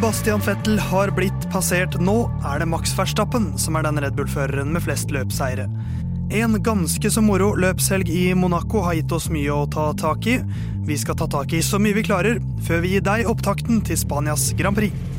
Sebastian Vettel har blitt passert. Nå er det Max Verstappen som er den Red Bull-føreren med flest løpseire. En ganske så moro løpshelg i Monaco har gitt oss mye å ta tak i. Vi skal ta tak i så mye vi klarer, før vi gir deg opptakten til Spanias Grand Prix.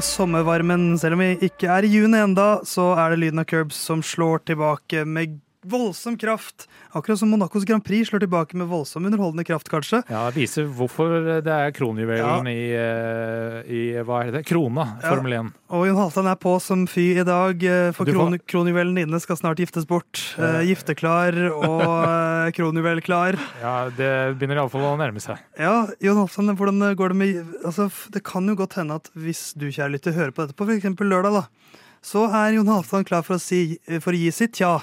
Sommervarmen, selv om vi ikke er i juni enda, så er det lyden av Curbs som slår tilbake med voldsom kraft. Akkurat som Monacos Grand Prix slår tilbake med voldsom underholdende kraft, kanskje. Ja, viser hvorfor det er kronjuvelen Ja. i, eh, i hva er det? Krona, Formel 1. Og Jon Halvdan er på som fy i dag, eh, for kron, får- kronjuvelen dine skal snart giftes bort. Uh, gifteklar og eh, kronjuvelklar. Ja, Det begynner iallfall å nærme seg. Ja, Jon Halvdan, hvordan går det med altså, Det kan jo godt hende at hvis du, kjære lytter, hører på dette på f.eks. lørdag, da, så er Jon Halvdan klar for å, si, for å gi sitt tja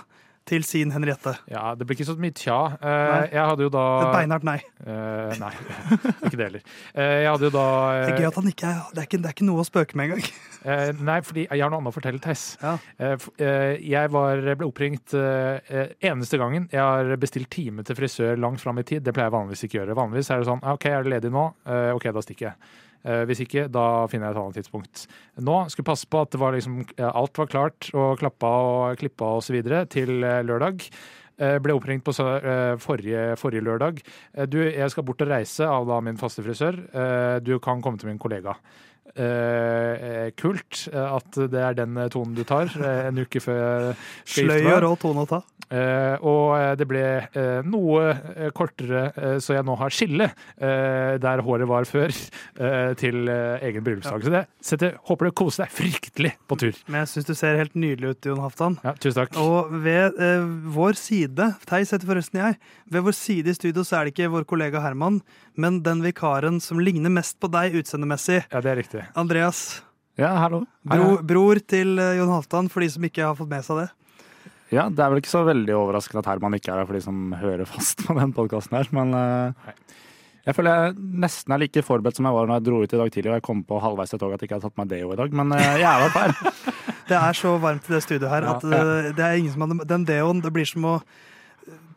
til sin Henriette. Ja, Det blir ikke så mye tja. Eh, jeg hadde jo da Et beinhardt nei. Eh, nei, ikke det heller. Eh, jeg hadde jo da Det er gøy at han ikke er Det er ikke, det er ikke noe å spøke med engang. Nei, fordi jeg har noe annet å fortelle, Theis. Ja. Jeg var, ble oppringt eneste gangen. Jeg har bestilt time til frisør langt fram i tid. Det pleier jeg vanligvis ikke å gjøre. Vanligvis er det sånn OK, er du ledig nå? OK, da stikker jeg. Eh, hvis ikke, da finner jeg et annet tidspunkt. Nå skulle passe på at det var liksom, eh, alt var klart og klappa og klippa osv. til eh, lørdag. Ble oppringt på forrige, forrige lørdag. Du, jeg skal bort og reise av da min faste frisør. Du kan komme til min kollega. Kult at det er den tonen du tar en uke før Sløy og rå tone å ta. Eh, og eh, det ble eh, noe kortere, så jeg nå har skille eh, der håret var før, eh, til egen bryllupsdag. Så det setter, håper du koser deg fryktelig på tur. Men jeg syns du ser helt nydelig ut, Jon Haftan. Ja, tusen takk. Og ved eh, vår side, Theis heter forresten jeg, ved vår side i studio så er det ikke vår kollega Herman, men den vikaren som ligner mest på deg utseendemessig. Ja, det er riktig. Andreas. Ja, hallo. Bro, bror til Jon Halvdan, for de som ikke har fått med seg det. Ja, Det er vel ikke så veldig overraskende at Herman ikke er her for de som hører fast på den podkasten her, men eh, Nei. jeg føler jeg nesten er like forberedt som jeg var når jeg dro ut i dag tidlig og jeg kom på halvveis til toget at jeg ikke hadde tatt meg deo i dag, men eh, jeg er her. Det er så varmt i det studioet her at eh, det er ingen som hadde Den deoen, det blir som å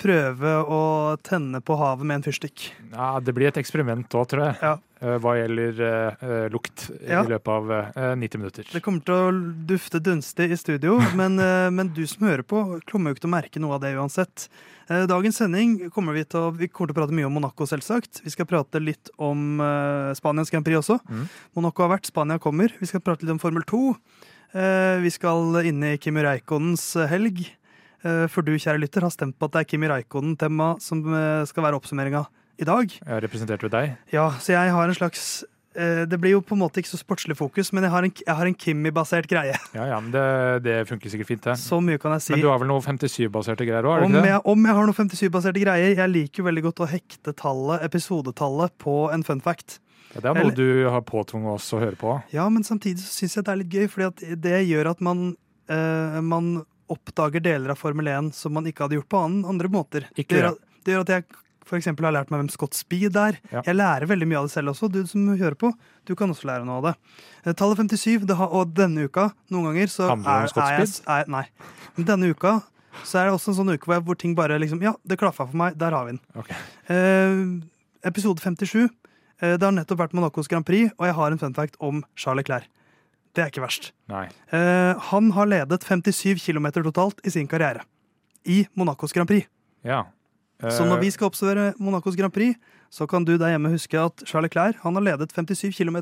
prøve å tenne på havet med en fyrstikk. Ja, det blir et eksperiment òg, tror jeg, Ja. eh, hva gjelder eh, eh, lukt Ja. i løpet av uh, 90 minutter. Det kommer til å dufte dunstig i studio, men, uh, men du som hører på, kommer jo ikke til å merke noe av det uansett. Eh, Dagens sending kommer vi til å, vi kommer til å prate mye om Monaco, selvsagt. Vi skal prate litt om eh, Spaniens Grand Prix også. Mm. Monaco har vært, Spania kommer. Vi skal prate litt om Formel 2. Eh, Vi skal inn i Kimi Reikonens helg. Eh, For du, kjære lytter, har stemt på at det er Kimi Raikonen-tema som eh, skal være oppsummeringa i dag. Jeg har representert ved deg. Ja, så jeg har en slags eh, Det blir jo på en måte ikke så sportslig fokus, men jeg har en, jeg har en Kimi-basert greie. Ja, ja, men det, det funker sikkert fint, det. Så mye kan jeg si. Men du har vel noe 57-baserte greier òg, Om jeg, om jeg har noen 57-baserte greier. Jeg liker jo veldig godt å hekte tallet, episodetallet på en fun fact. Ja, det er noe du har påtvunget oss å høre på. Ja, men samtidig syns jeg det er litt gøy, fordi det gjør at man, eh, man oppdager deler av Formel 1 som man ikke hadde gjort på andre måter. Ikke det, gjør det. at, det gjør at jeg for eksempel har lært meg hvem Scott Speed er. Ja. Jeg lærer veldig mye av det selv også. Du som hører på, du kan også lære noe av det. Eh, Tallet 57, det har, og denne uka, noen ganger, så Handler det om Scott er Speed? er, Nei. Men denne uka så er det også en sånn uke hvor, jeg, hvor ting bare liksom Ja, det klaffa for meg. Der har vi den. Okay. Eh, episode 57. Eh, det har nettopp vært Monacos Grand Prix, og jeg har en fun fact om Charles Leclerc. Det er ikke verst. Nei. Eh, han har ledet 57 km totalt i sin karriere. I Monacos Grand Prix. Ja. Så når vi skal observere Monacos Grand Prix, så kan du der hjemme huske at Charles Clair han har ledet 57 km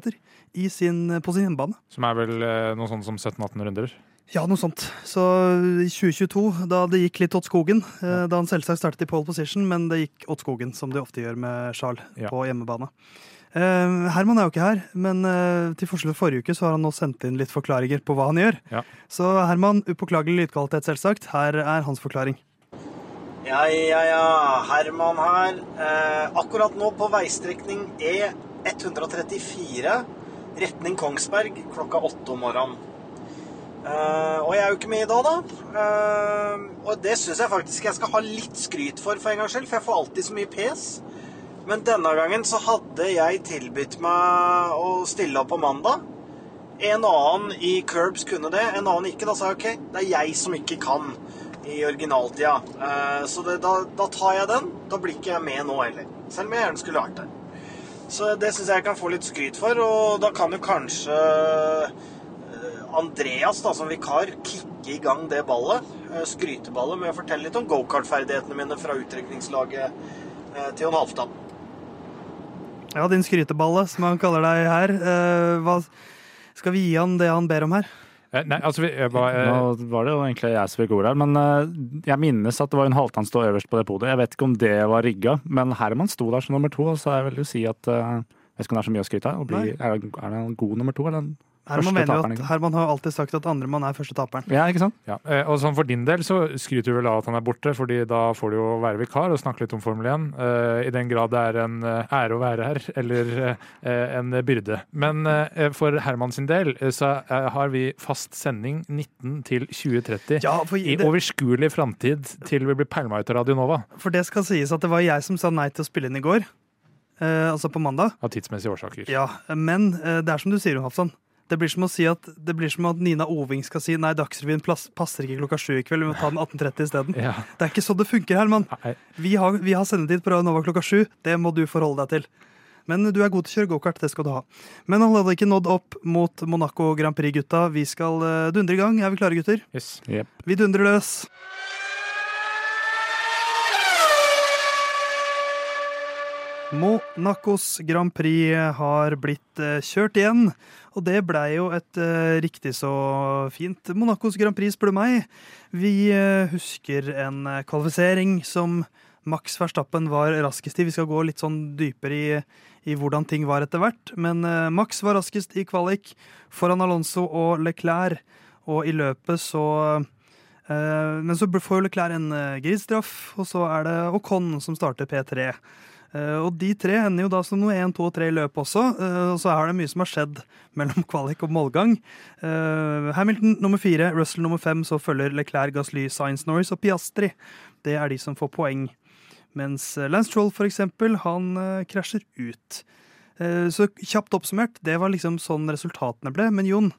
i sin, på sin hjemmebane. Som er vel eh, noe sånt som 17-18 runder? Ja, noe sånt. Så i 2022, da det gikk litt åt skogen, eh, da han selvsagt startet i pole position, men det gikk åt skogen, som det ofte gjør med Charles Ja. på hjemmebane. Eh, Herman er jo ikke her, men eh, til forskjell fra forrige uke så har han nå sendt inn litt forklaringer på hva han gjør. Ja. Så Herman, upåklagelig lydkvalitet selvsagt, her er hans forklaring. Ja, ja, ja. Herman her. Eh, akkurat nå på veistrekning E134, retning Kongsberg, klokka åtte om morgenen. Eh, og jeg er jo ikke med i dag, da. Eh, og det syns jeg faktisk jeg skal ha litt skryt for for en gangs skyld, for jeg får alltid så mye pes. Men denne gangen så hadde jeg tilbudt meg å stille opp på mandag. En annen i Curbs kunne det, en annen ikke. Da sa jeg OK, det er jeg som ikke kan i originaltida. Eh, så det, da, da tar jeg den. Da blir ikke jeg med nå heller. Selv om jeg gjerne skulle vært der. Så det syns jeg jeg kan få litt skryt for, og da kan jo kanskje eh, Andreas da, som vikar kicke i gang det ballet, eh, skryteballet, med å fortelle litt om gokartferdighetene mine fra utdrikningslaget til Jon Halvdan. Ja, din skryteballe, som han kaller deg her. Eh, hva skal vi gi han det han ber om her? Eh, Nei, altså, vi, jeg bare, eh, Nå var det jo egentlig jeg som fikk ordet her, men eh, jeg minnes at det var en Halvdan stå øverst på det podiet. Jeg vet ikke om det var rigga, men Herman sto der som nummer to, så jeg vil jo si at eh, jeg vet ikke om det er så mye å skryte av. Er, er det en god nummer to, eller en Herman mener jo taperen? at? Herman har alltid sagt at andremann er første taperen. Ja, ikke sant? ja. eh, Og sånn for din del så skryter du vel av at han er borte, fordi da får du jo være vikar og snakke litt om Formel 1. Uh, I den grad det er en eh, ære å være her, eller uh, en byrde. Men uh, for Herman sin del eh, så eh, har vi fast sending 19 til 2030. Ja, for I det, overskuelig framtid til vi blir pælma ut av Radio Nova. for det skal sies at det var jeg som sa nei til å spille inn i går. Eh, altså på mandag. Av tidsmessige årsaker. Ja, men eh, det er som du sier, Hafsan. Det blir som å si at, det blir som at Nina Oving skal si nei, Dagsrevyen passer ikke klokka sju i kveld, vi må ta den 18.30 isteden. Ja. Det er ikke sånn det funker, Herman. Vi har, vi har sendetid på Radio Nova klokka sju. Det må du forholde deg til. Men du er god til å kjøre gokart, det skal du ha. Men han hadde ikke nådd opp mot Monaco Grand Prix, gutta. Vi skal eh, dundre i gang. Er vi klare, gutter? Yes. Yep. Vi dundrer løs. Monacos Grand Prix har blitt eh, kjørt igjen, og det blei jo et eh, riktig så fint Monacos Grand Prix, spør du meg. Vi eh, husker en kvalifisering som Max Verstappen var raskest i. Vi skal gå litt sånn dypere i, i hvordan ting var etter hvert, men Max var raskest i kvalik foran Alonso og Leclerc, og i løpet så Men så får jo Leclerc en gridstraff, og så er det Ocon som starter P3. Eh, og de tre ender jo da som noe 1, 2 og 3 i løpet også, eh, og så er det mye som har skjedd mellom kvalik og målgang. Eh, Hamilton nummer fire, Russell nummer fem, så følger Leclerc, Gasly, Science Norris og Piastri. Det er de som får poeng. Mens Lance Troll, for eksempel, han krasjer ut. Så kjapt oppsummert, det var liksom sånn resultatene ble. Men Jon,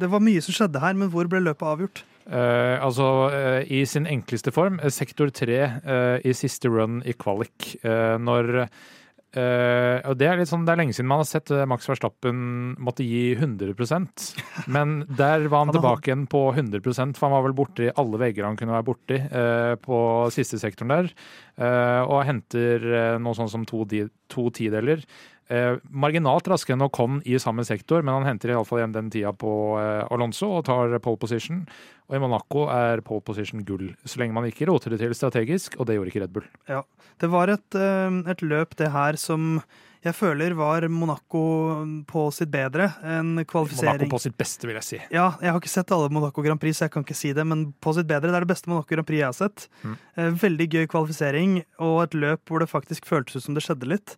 det var mye som skjedde her, men hvor ble løpet avgjort? Eh, altså, uh, i sin enkleste form, eh, sektor tre uh, i siste run i kvalik. Når Og det er litt sånn, det er lenge siden man har sett Max Verstappen måtte gi 100% men der var han tilbake igjen på 100 for han var vel borti alle vegger han kunne være borti på siste sektoren der. og henter noe sånn som to, to tideler. Eh, marginalt raskere enn Ocon i samme sektor, men han henter iallfall igjen den tida på eh, Alonso og tar pole position. Og i Monaco er pole position gull, så lenge man ikke roter det til strategisk, og det gjorde ikke Red Bull. Ja, det var et, eh, et løp det her som jeg føler var Monaco på sitt bedre. En Monaco på sitt beste, vil jeg si. Ja, jeg har ikke sett alle Monaco Grand Prix, så jeg kan ikke si det, men på sitt bedre. Det er det beste Monaco Grand Prix jeg har sett. Mm. Eh, Veldig gøy kvalifisering, og et løp hvor det faktisk føltes ut som det skjedde litt.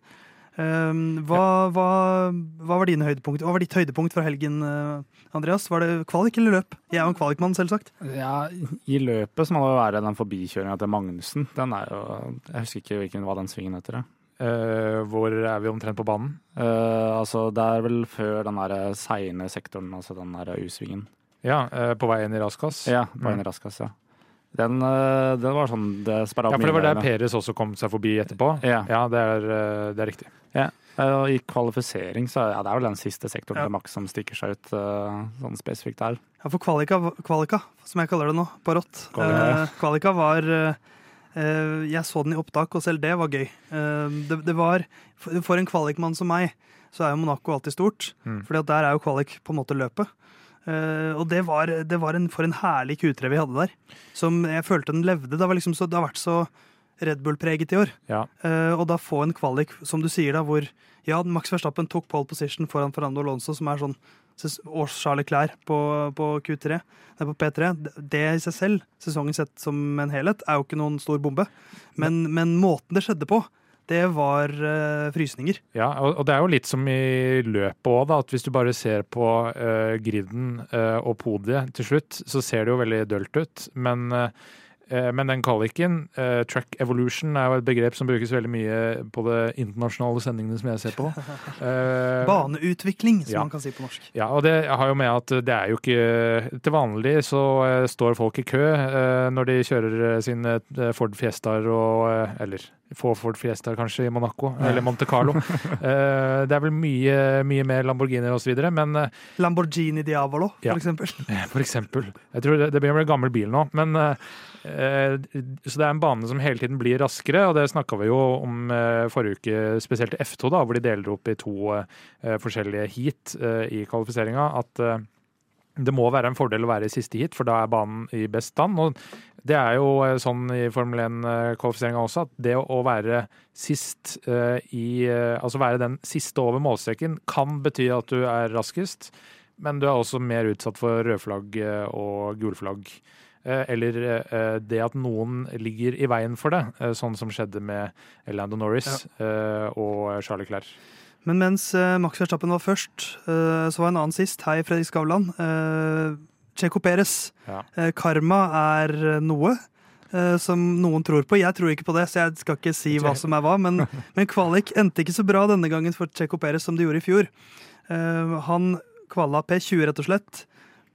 Um, hva, hva, hva var? Hva var ditt høydepunkt fra helgen, eh, Andreas? Var det kvalik eller løp? Jeg er jo en kvalikmann, selvsagt. Ja, I løpet så må det være den forbikjøringa til Magnussen. Den er jo Jeg husker ikke hvilken, hva den svingen heter. Eh, hvor er vi omtrent på banen? Uh, altså, det er vel før den der seine sektoren, altså den der U-svingen. Ja, uh, på vei inn i raskas. Ja, på vei inn i raskas, ja. Den, eh, den var sånn Det sperra Ja, for det var der. Peres også kom seg forbi etterpå. Ja. det, er, eh, det er riktig. Ja. Og i kvalifisering så ja, det er vel den siste sektoren Ja. til Max som stikker seg ut eh, sånn spesifikt der. Ja, for kvalika, kvalika, som jeg kaller det nå, på rått. Kvalika. Eh, kvalika var eh, Jeg så den i opptak, og selv det var gøy. Eh, det, det var For for en kvalikmann som meg, så er jo Monaco alltid stort. Mm. For der er jo kvalik på en måte løpet. Eh, og det var, det var en, for en herlig Q3 vi hadde der. Som jeg følte den levde. Det, var liksom så, det har vært så Red Bull-preget i år. Ja. Eh, og da få en kvalik, som du sier da, hvor ja, Max Verstappen tok pole position foran Fernando Alonso, som er sånn ses- klær på, på Q3, nei, på P3. Det, det i seg selv, sesongen sett som en helhet, er jo ikke noen stor bombe. Men, men måten det skjedde på, det var uh, frysninger. Ja, og, og det er jo litt som i løpet òg, at hvis du bare ser på uh, griden uh, og podiet til slutt, så ser det jo veldig dølt ut. Men eh, Eh, Men den kvaliken, eh, track evolution, er jo et begrep som brukes veldig mye på de internasjonale sendingene som jeg ser på. Eh, Baneutvikling, som ja. man kan si på norsk. Ja, og det har jo med at det er jo ikke Til vanlig så eh, står folk i kø eh, når de kjører sine eh, Ford Fiestaer og eh, Eller få Ford Fiestaer kanskje i Monaco, eller Monte Carlo. Eh, det er vel mye, mye mer Lamborghinier osv., men eh, Lamborghini Diavolo, Ja. for eksempel. for eksempel. Jeg tror det, det blir en gammel bil nå, men eh, eh, Så det er en bane som hele tiden blir raskere, og det snakka vi jo om eh, forrige uke, spesielt i F2, da, hvor de deler opp i to eh, forskjellige heat eh, i kvalifiseringa. At eh, det må være en fordel å være i siste heat, for da er banen i best stand. Og det er jo eh, sånn i Formel 1-kvalifiseringa også, at det å være sist eh, i eh, Altså være den siste over målstreken kan bety at du er raskest, men du er også mer utsatt for rødflagg eh, og gulflagg. Eh, Eller eh, det at noen ligger i veien for det, eh, sånn som skjedde med Lando Norris eh, og Charlie Clair. Men mens eh, Max Verstappen var først, eh, så var en annen sist. Hei, Fredrik Skavlan. Checo Perez. Ja. Eh, karma er eh, noe eh, som noen tror på. Jeg tror ikke på det, så jeg skal ikke si hva som er hva. Men, men kvalik endte ikke så bra denne gangen for Checo Perez som det gjorde i fjor. Eh, han kvala P20, rett og slett.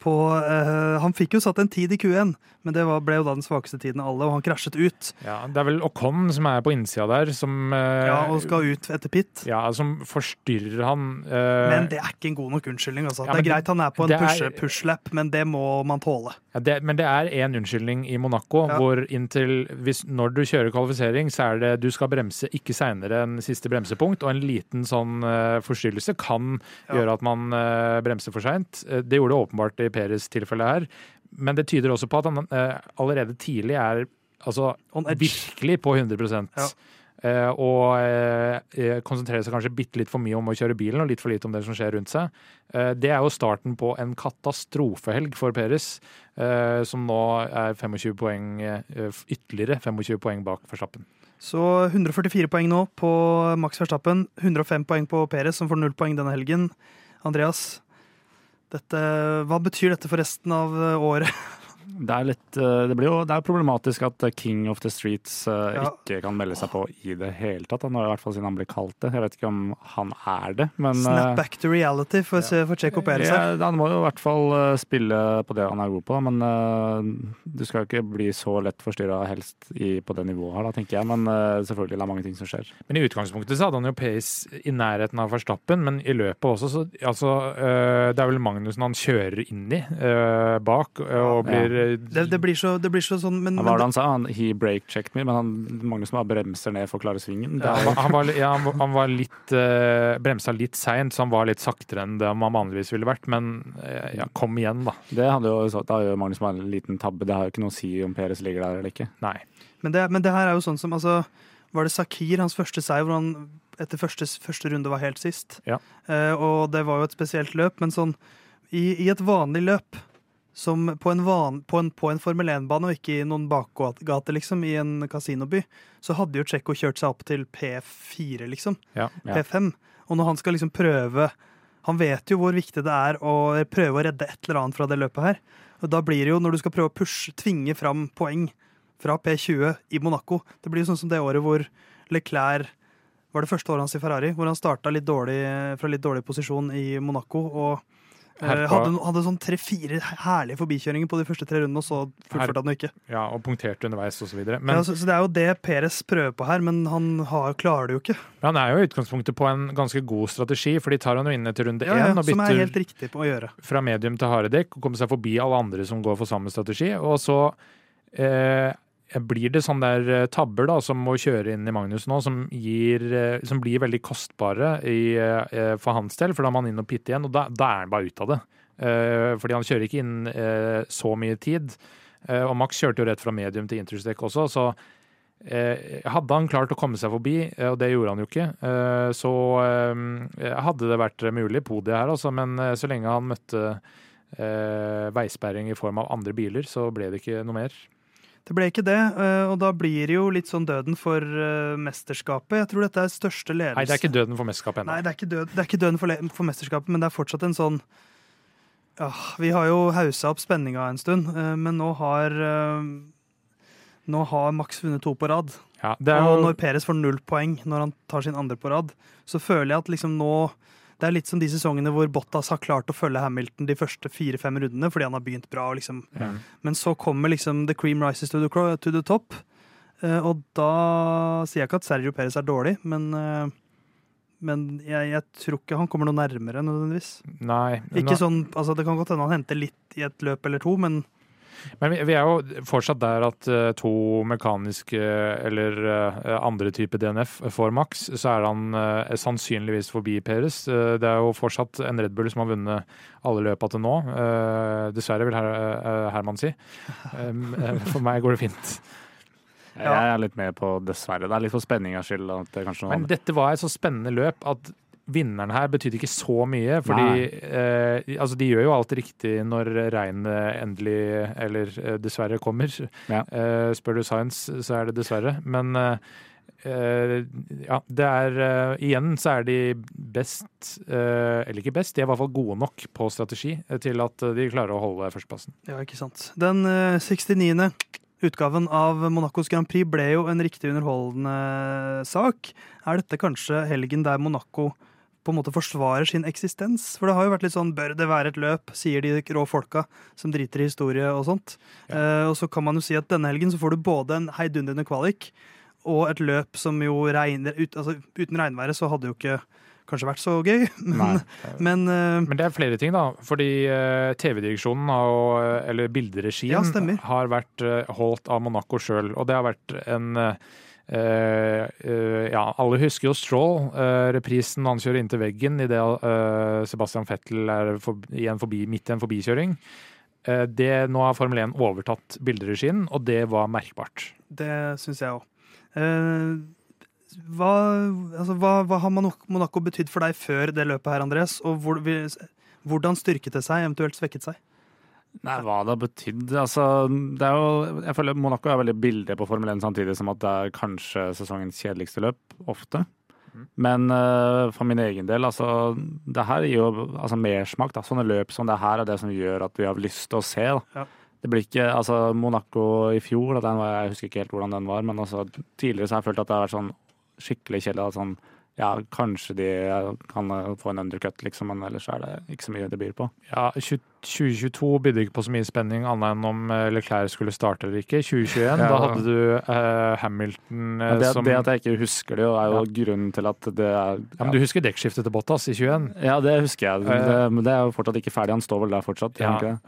På, eh, han fikk jo satt en tid i Q1, men det var, ble jo da den svakeste tiden av alle, og han krasjet ut. Ja, det er vel Ocon som er på innsida der, som eh, Ja, og skal ut etter pit. ja, som forstyrrer han. eh, Men det er ikke en god nok unnskyldning. Altså. Ja, det er greit han er på en push-lap, push- men det må man tåle. Ja, det, men det er én unnskyldning i Monaco, Ja. hvor inntil hvis, Når du kjører kvalifisering, så er det du skal bremse ikke seinere enn siste bremsepunkt, og en liten sånn eh, forstyrrelse kan gjøre at man eh, bremser for seint. Eh, det gjorde det åpenbart i Peres tilfelle her, men det tyder også på at han eh, allerede tidlig er altså, virkelig på 100 Ja. Uh, og uh, konsentrerer seg kanskje bitte litt for mye om å kjøre bilen og litt for lite om det som skjer rundt seg. Uh, det er jo starten på en katastrofehelg for Peres, som nå er 25 poeng, ytterligere 25 poeng bak Verstappen. Så 144 poeng nå på Max Verstappen. 105 poeng på Peres, som får null poeng denne helgen. Andreas, dette, hva betyr dette for resten av eh, året? Det er litt eh, Det blir jo det er problematisk at King of the Streets eh, Ja. ikke kan melde seg på i det hele tatt. Han har i hvert fall siden han ble kalt det. Jeg vet ikke om han er det, men eh, Snap back to reality for, for Checo Perez. ja, han må jo i hvert fall spille på det han er god på, men du skal jo ikke bli så lett forstyrra helst i, på det nivået her, da, tenker jeg. Men selvfølgelig det er mange ting som skjer. Men i utgangspunktet så hadde han jo pace i nærheten av Verstappen, men i løpet også, så altså, Det er vel Magnussen han kjører inn i bak, og blir Det, det, blir så, det blir så sånn men, Hva var det han sa? Han, he brake-checked me, men han, mange som bare bremser ned for å klare svingen. Ja, han, var- han, var, ja, han var- han var litt uh, bremsa litt seint, så han var litt saktere enn det man vanligvis ville vært. Men eh, ja, kom igjen, da. det hadde jo, så- da gjør Magnus bare en liten tabbe. Det har jo ikke noe å si om Peres ligger der eller ikke. Nei. men, det, men det her er jo sånn som altså, Var det Sakir, hans første seier, hvor han etter første, første runde var helt sist? Ja. Uh, og det var jo et spesielt løp, men sånn i, i et vanlig løp som på en, van, på en, på en Formel 1-bane og ikke i noen bakgate, liksom, i en kasinoby, så hadde jo Tsjekko kjørt seg opp til P4, liksom. Ja. Ja. P5. Og når han skal liksom prøve Han vet jo hvor viktig det er å prøve å redde et eller annet fra det løpet her. Og da blir det jo, når du skal prøve å pushe, tvinge fram poeng fra P20 i Monaco Det blir jo sånn som det året hvor Leclerc var det første året hans i Ferrari, hvor han starta litt dårlig, fra litt dårlig posisjon i Monaco. og Herpa. hadde, hadde sånn tre-fire herlige forbikjøringer på de første tre rundene, og så fullførte han ikke. Ja, og punkterte underveis osv. Men Ja, så, så det er jo det Peres prøver på her, men han har, klarer det jo ikke. han er jo i utgangspunktet på en ganske god strategi, for de tar han jo inn etter runde Ja, ja, én og som er bytter fra medium til harde dekk og kommer seg forbi alle andre som går for samme strategi. Og så eh, blir det sånne der eh, tabber da, som å kjøre inn i Magnus nå, som, gir, eh, som blir veldig kostbare i, eh, for hans del, for da må han inn og pitte igjen, og da, da er han bare ute av det. Fordi han kjører ikke inn så mye tid. Og Max kjørte jo rett fra medium til interstek også, så hadde han klart å komme seg forbi, og det gjorde han jo ikke, så hadde det vært mulig podiet her, altså. Men så lenge han møtte veisperring i form av andre biler, så ble det ikke noe mer. Det ble ikke det, eh, og da blir det jo litt sånn døden for eh, mesterskapet. Jeg tror dette er største ledelse. Nei, det er ikke døden for mesterskapet Nei, det er ikke, død, det er ikke døden for, for mesterskapet, men det er fortsatt en sånn ja, Vi har jo haussa opp spenninga en stund, eh, men nå har Nå har Max vunnet to på rad. Ja, er Og når Peres får null poeng når han tar sin andre på rad, så føler jeg at liksom nå Det er litt som de sesongene hvor Bottas har klart å følge Hamilton de første fire-fem rundene fordi han har begynt bra. Liksom. Mm. Men så kommer liksom the cream rises to the, to the top. Uh, og da sier jeg ikke at Sergio Perez er dårlig, men, uh, men jeg, jeg tror ikke han kommer noe nærmere nødvendigvis. Nei. Ikke nå- sånn, altså Det kan godt hende han henter litt i et løp eller to, men Men vi, er jo fortsatt der at eh, to mekaniske eller eh, andre typer DNF får maks, så er han eh, sannsynligvis forbi Peres. Eh, det er jo fortsatt en Red Bull som har vunnet alle løpa til nå. Eh, dessverre, vil her, eh, Herman si. Eh, for meg går det fint. Jeg er litt med på dessverre. Det er litt for spenningas skyld. Det Men dette var et så spennende løp at vinneren her betydde ikke så mye. Fordi eh, altså de gjør jo alt riktig når regnet endelig, eller eh, dessverre, kommer. Ja. Eh, spør du Science, så er det dessverre. Men eh, eh, ja, det er eh, Igjen så er de best, eh, eller ikke best, de er i hvert fall gode nok på strategi til at de klarer å holde førsteplassen. ja, ikke sant. Den eh, 69. utgaven av Monacos Grand Prix ble jo en riktig underholdende sak. Er dette kanskje helgen der Monaco på en måte forsvarer sin eksistens? For det har jo vært litt sånn bør det være et løp, sier de rå folka som driter i historie og sånt. Eh, og så kan man jo si at denne helgen så får du både en heidundrende kvalik og et løp som jo regner ut, altså, Uten regnværet så hadde jo ikke kanskje vært så gøy, men, Nei. men uh, Men det er flere ting, da. Fordi uh, TV-direksjonen, eller bilderegien, Ja, har vært holdt av Monaco sjøl. Og det har vært en eh, Ja, alle husker jo Stroll. Uh, reprisen han kjører inntil veggen idet uh, Sebastian Fettel er for, i en forbi, midt i en forbikjøring. Det, nå har Formel 1 overtatt bilderegien, og det var merkbart. Det syns jeg òg. hva, altså, hva, hva har Monaco betydd for deg før det løpet her, Andres? Og hvor, hvordan styrket det seg, eventuelt svekket seg? Nei, hva det har betydd altså, det er jo, Jeg føler Monaco er veldig billig på Formel 1 samtidig som at det er kanskje sesongens kjedeligste løp, ofte. Men uh, for min egen del, altså Det her gir jo altså, mersmak. Sånne løp som det her er det som gjør at vi har lyst til å se. Ja. Det blir ikke, altså Monaco i fjor, da, den var, jeg husker ikke helt hvordan den var, men altså, tidligere så har jeg følt at det har vært sånn skikkelig kjedelig. Sånn, ja, kanskje de kan eh, få en undercut, liksom, men ellers er det ikke så mye det byr på. Ja, 20 2022 bydde ikke på så mye spenning, annet enn om eh, Leclerc skulle starte eller ikke. 2021, Ja. da hadde du uh, Hamilton eh, Men det, som det at jeg ikke husker det, er jo grunnen til at det er Ja, men Du husker dekkskiftet til Bottas i 21? Ja, det husker jeg. Det, men det er jo fortsatt ikke ferdig. Han står vel der fortsatt?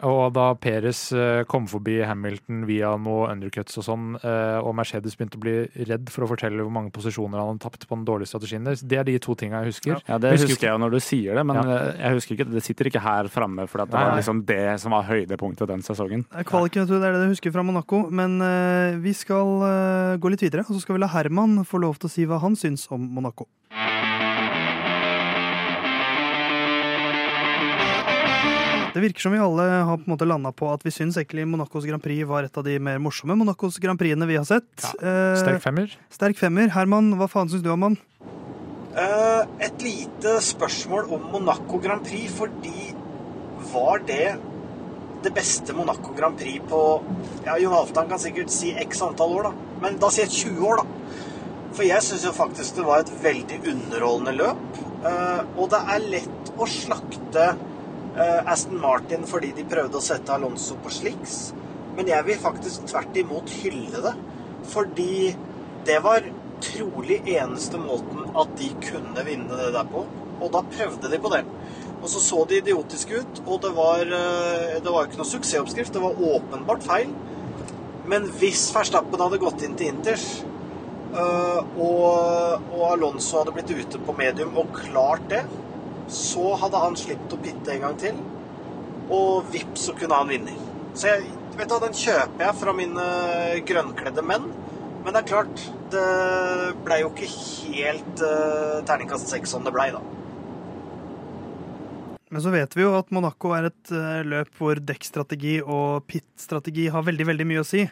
og da Perez eh, kom forbi Hamilton via noe undercuts og sånn, og Mercedes begynte å bli redd for å fortelle hvor mange posisjoner han hadde tapt på den dårlige strategien deres, det er de to tinga jeg husker. Ja, Det Husker husker jeg jo når du sier det, men Ja. jeg husker ikke, det sitter ikke her framme, for at det var. Liksom det som var høydepunktet den sesongen. Kvaliken, det er det du husker fra Monaco. Men uh, vi skal uh, gå litt videre, og så skal vi la Herman få lov til å si hva han syns om Monaco. Det virker som vi alle har på en måte landa på at vi syns egentlig Monacos Grand Prix var et av de mer morsomme Monacos Grand Prixene vi har sett. Ja. Sterk femmer. sterk femmer. Herman, hva faen syns du om han? Eh, et lite spørsmål om Monaco Grand Prix, fordi var det det beste Monaco Grand Prix på Ja, Jon Halvdan kan sikkert si x antall år, da. Men da sier jeg 20 år, da. For jeg syns jo faktisk det var et veldig underholdende løp. eh, og det er lett å slakte eh, Aston Martin fordi de prøvde å sette Alonso på sliks. Men jeg vil faktisk tvert imot hylle det. Fordi det var trolig eneste måten at de kunne vinne det der på. Og da prøvde de på det. Og så så de idiotiske ut, og det var, eh, det var ikke noe suksessoppskrift. Det var åpenbart feil. Men hvis Verstappen hadde gått inn til Inters, eh, og, og Alonso hadde blitt ute på medium og klart det, så hadde han sluppet å pitte en gang til. Og vips, så kunne han vinne. Så jeg, vet du, den kjøper jeg fra mine grønnkledde menn. Men det er klart, det blei jo ikke helt uh, terningkast seks som det blei, da. Men så vet vi jo at Monaco er et eh, løp hvor dekkstrategi og pit-strategi har veldig veldig mye å si.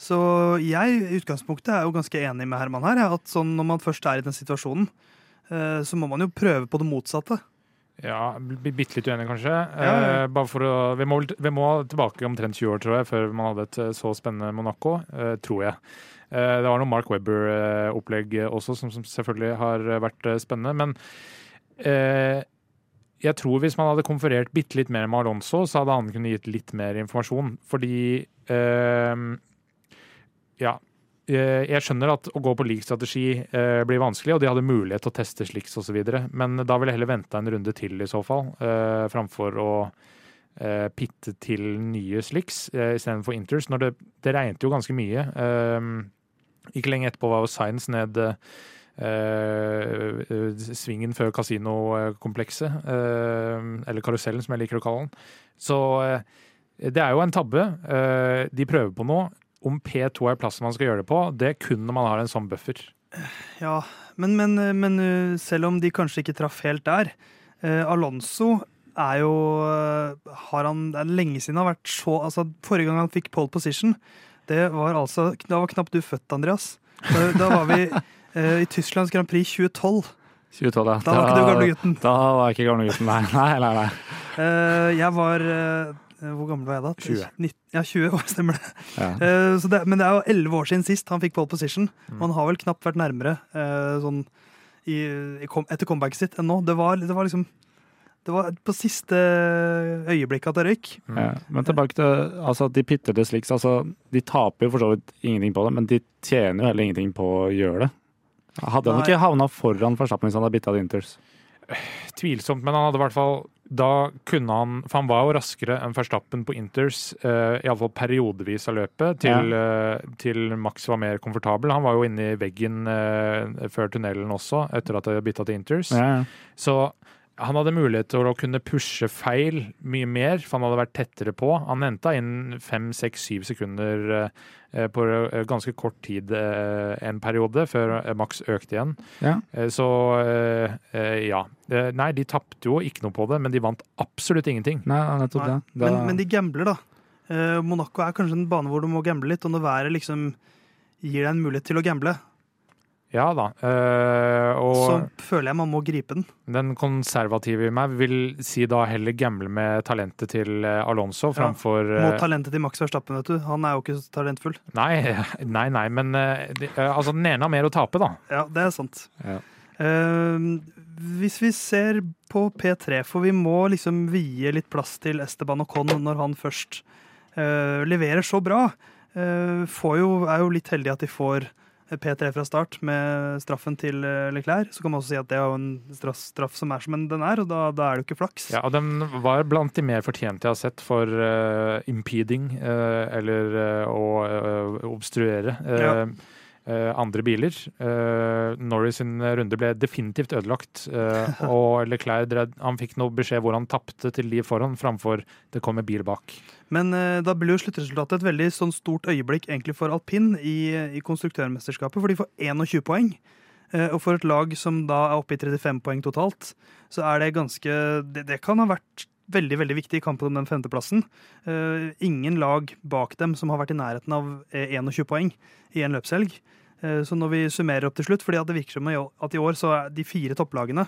Så jeg i utgangspunktet er jo ganske enig med Herman her. At sånn når man først er i den situasjonen, eh, så må man jo prøve på det motsatte. Ja, bitte litt uenig, kanskje. Ja. Eh, å, vi, må, vi må tilbake omtrent 20 år, tror jeg, før man hadde et eh, så spennende Monaco. eh, tror jeg. Eh, det var noe Mark Webber-opplegg også, som, som selvfølgelig har vært spennende. Men jeg tror hvis man hadde konferert bitte litt mer med Alonso, så hadde han kunnet gitt litt mer informasjon. Fordi eh, Ja. eh, Jeg skjønner at å gå på lik strategi eh, blir vanskelig, og de hadde mulighet til å teste sliks osv. Men da ville jeg heller vente en runde til i så fall, eh, framfor å pitte til nye slicks eh, istedenfor inters. Når det, det regnet jo ganske mye. Eh, ikke lenge etterpå var jo Science ned svingen før kasinokomplekset. eh, eller karusellen, som jeg liker å kalle den. Så eh, det er jo en tabbe. Eh, de prøver på noe. Om P2 er plassen man skal gjøre det på, det kun når man har en sånn buffer. Ja, men, men, men selv om de kanskje ikke traff helt der Alonso er jo har han, Det er lenge siden han har vært så altså, Forrige gang han fikk pole position, det var altså Da var knapt du født, Andreas. Da, da var vi i Tysklands Grand Prix 2012. 2012, ja. Da var ikke du gamlegutten. Da var jeg ikke gamlegutten, nei. nei, nei, nei. Uh, jeg var uh, Hvor gammel var jeg da? 20. 19, ja, 20 år, stemmer det. Ja. Så det. Men det er jo 11 år siden sist han fikk pole position. Mm. Og han har vel knapt vært nærmere sånn i, i, etter comebacket sitt enn nå. Det var, det var liksom Det var på siste øyeblikk at det røyk. Mm. Ja, men tilbake til altså, de pittete slikt. Altså, de taper jo for så vidt ingenting på det, men de tjener jo heller ingenting på å gjøre det. Hadde han Nei. ikke havna foran Verstappen hvis han hadde bytta inters? Tvilsomt, men han hadde i hvert fall da kunne han For han var jo raskere enn Verstappen på Inters, uh, iallfall periodevis av løpet, til, eh, til Max var mer komfortabel. Han var jo inne i veggen uh, før tunnelen også, etter at det bytta til Inters. Ja, ja. Så han hadde mulighet til å kunne pushe feil mye mer, for han hadde vært tettere på. Han henta inn fem, seks, syv sekunder eh, på eh, ganske kort tid eh, en periode, før eh, Max økte igjen. Ja. Eh, Så eh, eh, ja. Eh, Nei, de tapte jo ikke noe på det, men de vant absolutt ingenting. Nei, nettopp det. Da, Men, men de gambler, da. Eh, Monaco er kanskje en bane hvor du må gamble litt, og når været liksom gir deg en mulighet til å gamble, Ja da. eh, så føler jeg man må gripe den. den konservative i meg vil si da heller gamble med talentet til eh, Alonso framfor Må eh, talentet til Max Verstappen, vet du. Han er jo ikke så talentfull. Nei, nei, nei, men de- altså den ene har mer å tape, da. Ja, det er sant. Ja. Uh, hvis vi ser på P3, for vi må liksom vie litt plass til Esteban Ocon når han først uh, leverer så bra. Uh, får jo, er jo litt heldig at de får P3 fra start med straffen til eh, Leclerc. Så kan man også si at det er jo en straff, straff som er som den er, og da, da er det jo ikke flaks. Ja, og Den var blant de mer fortjente jeg har sett for uh, impeding, uh, eller uh, å obstruere Ja. Eh, andre biler. Eh, Norris sin runde ble definitivt ødelagt, eh, og Leclerc han fikk noe beskjed hvor han tapte til de foran, framfor det kom en bil bak. Men da blir jo sluttresultatet et veldig sånn stort øyeblikk egentlig for alpin i, i konstruktørmesterskapet, for de får 21 poeng. Og for et lag som da er oppe i 35 poeng totalt, så er det ganske Det, det kan ha vært veldig veldig viktig i kampen om den femteplassen. Uh, ingen lag bak dem som har vært i nærheten av eh, 21 poeng i en løpshelg. Uh, så når vi summerer opp til slutt, fordi at det virker som at i år så er de fire topplagene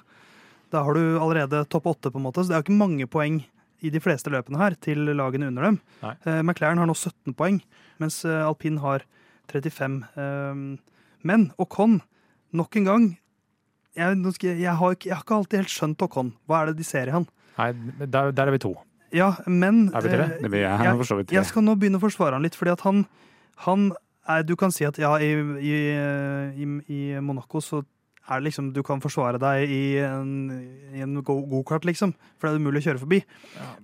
Da har du allerede topp åtte, på en måte, så det er jo ikke mange poeng i de fleste løpene her til lagene under dem. Eh, McLaren har nå 17 poeng, mens eh, alpin har 35. Eh, men Ocon, nok en gang jeg, jeg, jeg, har ikke, jeg har ikke alltid helt skjønt Ocon. Hva er det de ser i han? Nei, der, der er vi to. Ja, men Er vi tre? eh, det blir jeg jeg- for så vidt. jeg skal nå begynne å forsvare han litt, fordi at han, han er, Du kan si at ja, i, i, i, i Monaco så er det liksom Du kan forsvare deg i en, i en gokart, liksom, for det er umulig å kjøre forbi.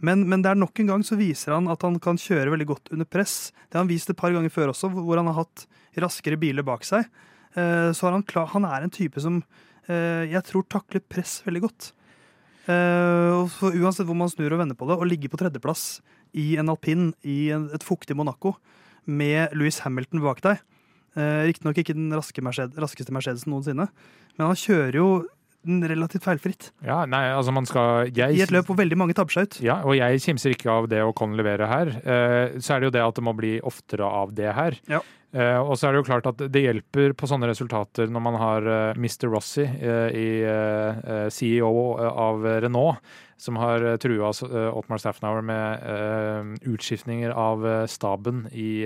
Men, men det er nok en gang så viser han at han kan kjøre veldig godt under press. Det har han vist et par ganger før også, hvor han har hatt raskere biler bak seg. Eh, Så har han klar, Han er en type som eh, jeg tror takler press veldig godt. Så uansett hvor man snur og vender på det, å ligge på tredjeplass i en alpin i et fuktig Monaco med Louis Hamilton bak deg uh, Riktignok ikke den raske Mercedes, raskeste Mercedesen noensinne, men han kjører jo relativt feilfritt. Ja, nei, altså man skal jeg, I et løp hvor veldig mange tabber seg ut. Ja, og jeg kimser ikke av det Ocon leverer her. Eh, så er det jo det at det må bli oftere av det her. Ja. Eh, og så er det jo klart at det hjelper på sånne resultater når man har eh, Mr. Rossi, i, CEO av Renault, som har trua uh, Otmar Staffenauer med utskiftninger av staben i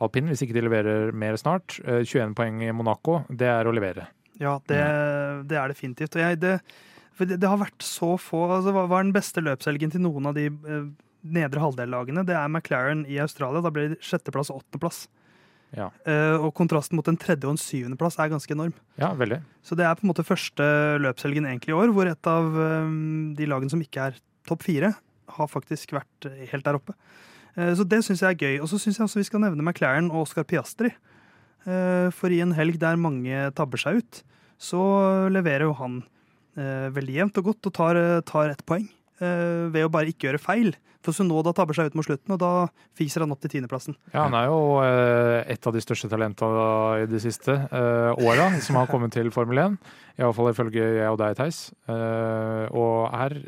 alpin hvis ikke de leverer mer snart. 21 poeng i Monaco, det er å levere. Ja, det, det er definitivt. Og jeg, det, det, det, har vært så få altså, Hva er den beste løpshelgen til noen av de eh, nedre halvdellagene? Det er McLaren i Australia. Da blir det sjetteplass og åttendeplass. Ja. Uh, og kontrasten mot en tredje og en syvendeplass er ganske enorm. Ja, veldig. Så det er på en måte første løpshelgen egentlig i år hvor et av um, de lagene som ikke er topp fire, har faktisk vært helt der oppe. Uh, så det syns jeg er gøy. Og så syns jeg også vi skal nevne McLaren og Oscar Piastri. Eh, for i en helg der mange tabber seg ut, så leverer jo han eh, veldig jevnt og godt og tar, tar ett poeng eh, ved å bare ikke gjøre feil. For Sunoda tabber seg ut mot slutten, og da fiser han opp til tiendeplassen. Ja, han er jo et av de største talentene i de siste åra som har kommet til Formel 1. Iallfall ifølge jeg og deg, Theis. og er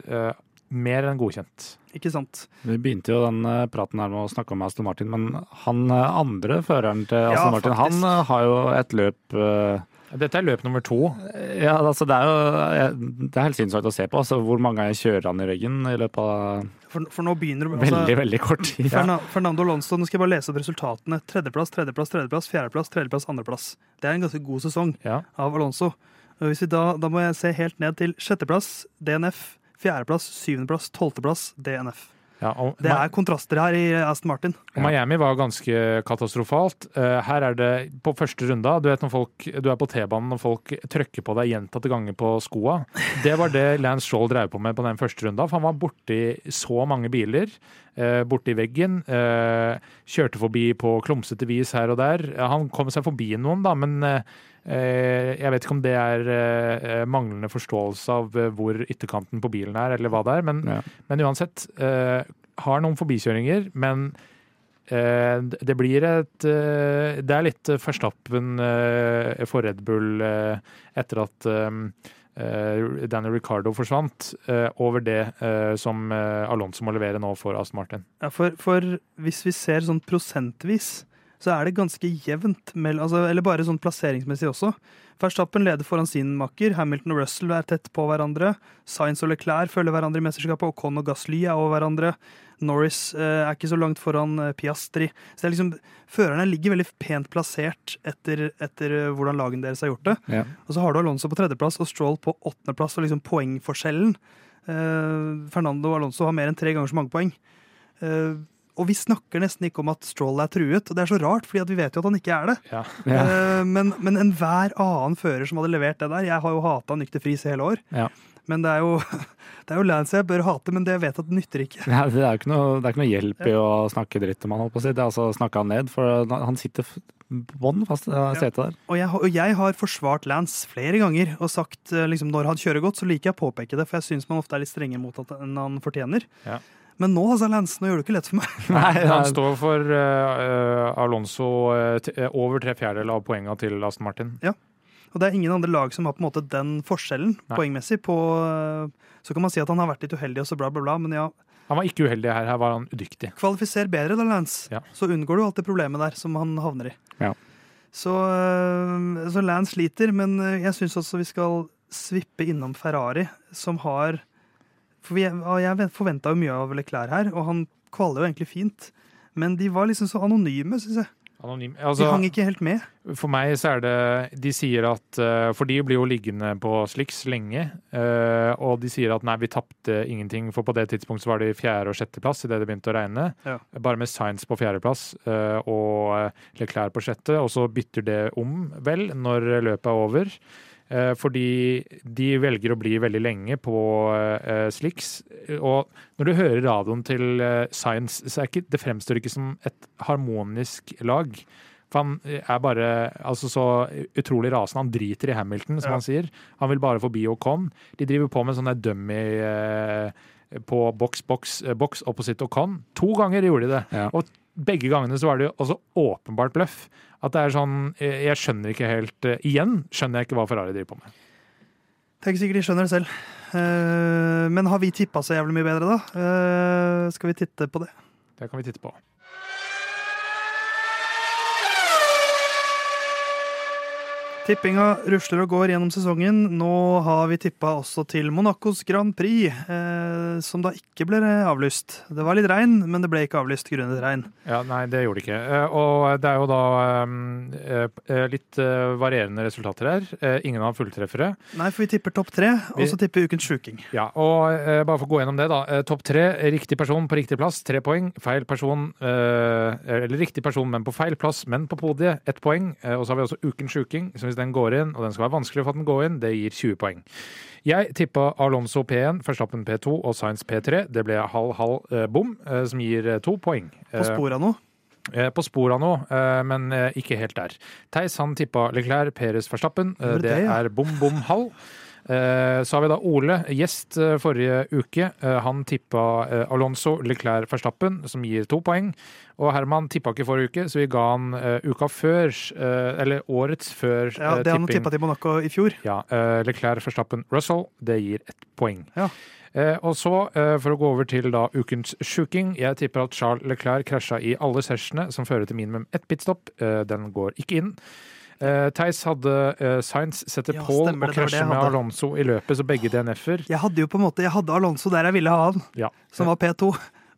mer enn godkjent. Ikke sant. Vi begynte jo den praten her med å snakke om Aston Martin, men han andre føreren til Aston ja, Martin, han har jo et løp dette er løp nummer to. Ja, altså det er jo det er helt sinnssykt å se på. Altså, hvor mange ganger kjører han i ryggen i løpet av for, for nå begynner det altså, Veldig, veldig kort tid. Ja. Fernando Alonso, nå skal jeg bare lese opp resultatene. Tredjeplass, tredjeplass, tredjeplass, fjerdeplass, tredjeplass, andreplass. Det er en ganske god sesong ja. av Alonso. Hvis vi da, da må jeg se helt ned til sjetteplass, DNF. Fjerdeplass, syvendeplass, tolvteplass, DNF. Ja, og, det er kontraster her i Aston Martin. Og Miami var ganske katastrofalt. Eh, her er det på første runde Du vet når folk, du er på T-banen og folk trykker på deg gjentatte ganger på skoa. Det var det Lance Shaw drev på med på den første runda. For han var borti så mange biler. Eh, borti veggen. Eh, kjørte forbi på klumsete vis her og der. Han kom seg forbi noen, da, men jeg vet ikke om det er manglende forståelse av hvor ytterkanten på bilen er, eller hva det er. Men, ja. men uansett, har noen forbikjøringer, men det blir et Det er litt Verstappen for Red Bull etter at Daniel Ricardo forsvant, over det som Alonso må levere nå for Aston Martin. Ja, for, for hvis vi ser sånn prosentvis så er det ganske jevnt, altså, eller bare sånn plasseringsmessig også. Verstappen leder foran sin makker, Hamilton og Russell er tett på hverandre. Sainz og Leclerc følger hverandre i mesterskapet, og Con og Gasly er over hverandre. Norris eh, er ikke så langt foran eh, Piastri. Så det er liksom, Førerne ligger veldig pent plassert etter, etter eh, hvordan lagene deres har gjort det. Ja. Og så har du Alonso på tredjeplass og Stroll på åttendeplass, og liksom poengforskjellen eh, Fernando Alonso har mer enn tre ganger så mange poeng. Eh, og vi snakker nesten ikke om at Stroll er truet, og det er så rart, fordi vi vet jo at han ikke er det. Ja. Ja. Uh, men, men enhver annen fører som hadde levert det der Jeg har jo hata Nykter Friis i hele år. Ja. Men det er, jo, det er jo Lance jeg bør hate, men det jeg vet at det nytter ikke. Ja, det, er ikke noe, det er ikke noe hjelp i å snakke dritt om han, holdt på å si. Det er altså snakke han ned, for han sitter bånn fast i setet der. Og jeg, og jeg, har forsvart Lance flere ganger og sagt eh, liksom, når han kjører godt, så liker jeg å påpeke det, for jeg syns man ofte er litt strengere mot enn han fortjener. Ja. Men nå altså, Lance, nå gjør du ikke lett for meg. Nei, Han står for uh, Alonso uh, over tre fjerdedeler av poengene til Aston Martin. Ja, og det er ingen andre lag som har på en måte den forskjellen Nei. poengmessig. på uh, Så kan man si at han har vært litt uheldig og så bla, bla, bla, men ja. Han var ikke uheldig her, her var han udyktig. Kvalifiser bedre da, Lance. Ja. Så unngår du alt det problemet der som han havner i. Ja. Så, så Lance sliter, men jeg syns også vi skal svippe innom Ferrari, som har for vi, Jeg forventa jo mye av Leclerc her, og han kvaler jo egentlig fint. Men de var liksom så anonyme, syns jeg. Anonym. Altså, de hang ikke helt med. For meg så er det De sier at uh, For de blir jo liggende på sliks lenge. Uh, og de sier at nei, vi tapte ingenting, for på det tidspunktet så var det fjerde- og sjetteplass idet det begynte å regne. Ja. Bare med Science på fjerdeplass uh, og Leclerc på sjette. Og så bytter det om, vel, når løpet er over. Eh, fordi de velger å bli veldig lenge på uh, Slicks. Og når du hører radioen til uh, Science, så er ikke, det fremstår ikke som et harmonisk lag. For han er bare altså så utrolig rasende. Han driter i Hamilton, som ja. han sier. Han vil bare forbi Ocon. De driver på med sånne dummy uh, på boks, boks, boks opposite Ocon. To ganger gjorde de det. Ja. Og begge gangene så var det jo også åpenbart bløff. At det er sånn Jeg skjønner ikke helt Igjen skjønner jeg ikke hva Ferrari driver på med. Det er ikke sikkert de skjønner det selv. Eh, men har vi tippa så jævlig mye bedre, da? Eh, skal vi titte på det? Det kan vi titte på. Tippinga rusler og går gjennom sesongen. Nå har vi tippa også til Monacos Grand Prix, eh, som da ikke ble avlyst. Det var litt regn, men det ble ikke avlyst grunnet regn. Ja, Nei, det gjorde det ikke. Eh, Og det er jo da eh, eh, litt varierende resultater her. Ingen av fulltreffere. Nei, for vi tipper topp tre, og så tipper vi ukens sjuking. Ja, og bare for å gå gjennom det, da. Topp tre, riktig person på riktig plass, tre poeng. Feil person, eh, eller riktig person, men på feil plass, men på podiet, ett poeng. Og så har vi også ukens sjuking, som hvis den går inn, og den skal være vanskelig for at den går inn, det gir 20 poeng. Jeg tippa Alonso P1, Verstappen P2 og Science P3. Det ble halv-halv eh, bom, eh, som gir eh, to poeng. På Eh, sporet av noe. Eh, På sporet nå, men ikke helt der. Theis han tippa Leclerc, Peres Verstappen. Det det, er bom, bom, halv. Eh, Så har vi da Ole, gjest eh, forrige uke. Eh, Han tippa Alonso, Leclerc, Verstappen, som gir to poeng. Og Herman tippa ikke forrige uke, så vi ga han uka før, eller årets før tipping. Ja, det han tippa til Monaco i fjor. Ja, Leclerc, Verstappen, Russell. Det gir ett poeng. Ja. Eh, og så, eh, for å gå over til da ukens sjuking. Jeg tipper at Charles Leclerc krasja i alle sessionene, som fører til minimum ett pitstop. Eh, den går ikke inn. Eh, Theis hadde uh, Sainz sette Ja, Paul og det, det var det krasje med. Alonso i løpet, så begge DNF-er. Jeg hadde jo på en måte, jeg hadde Alonso der jeg ville ha han, Ja. som var P2.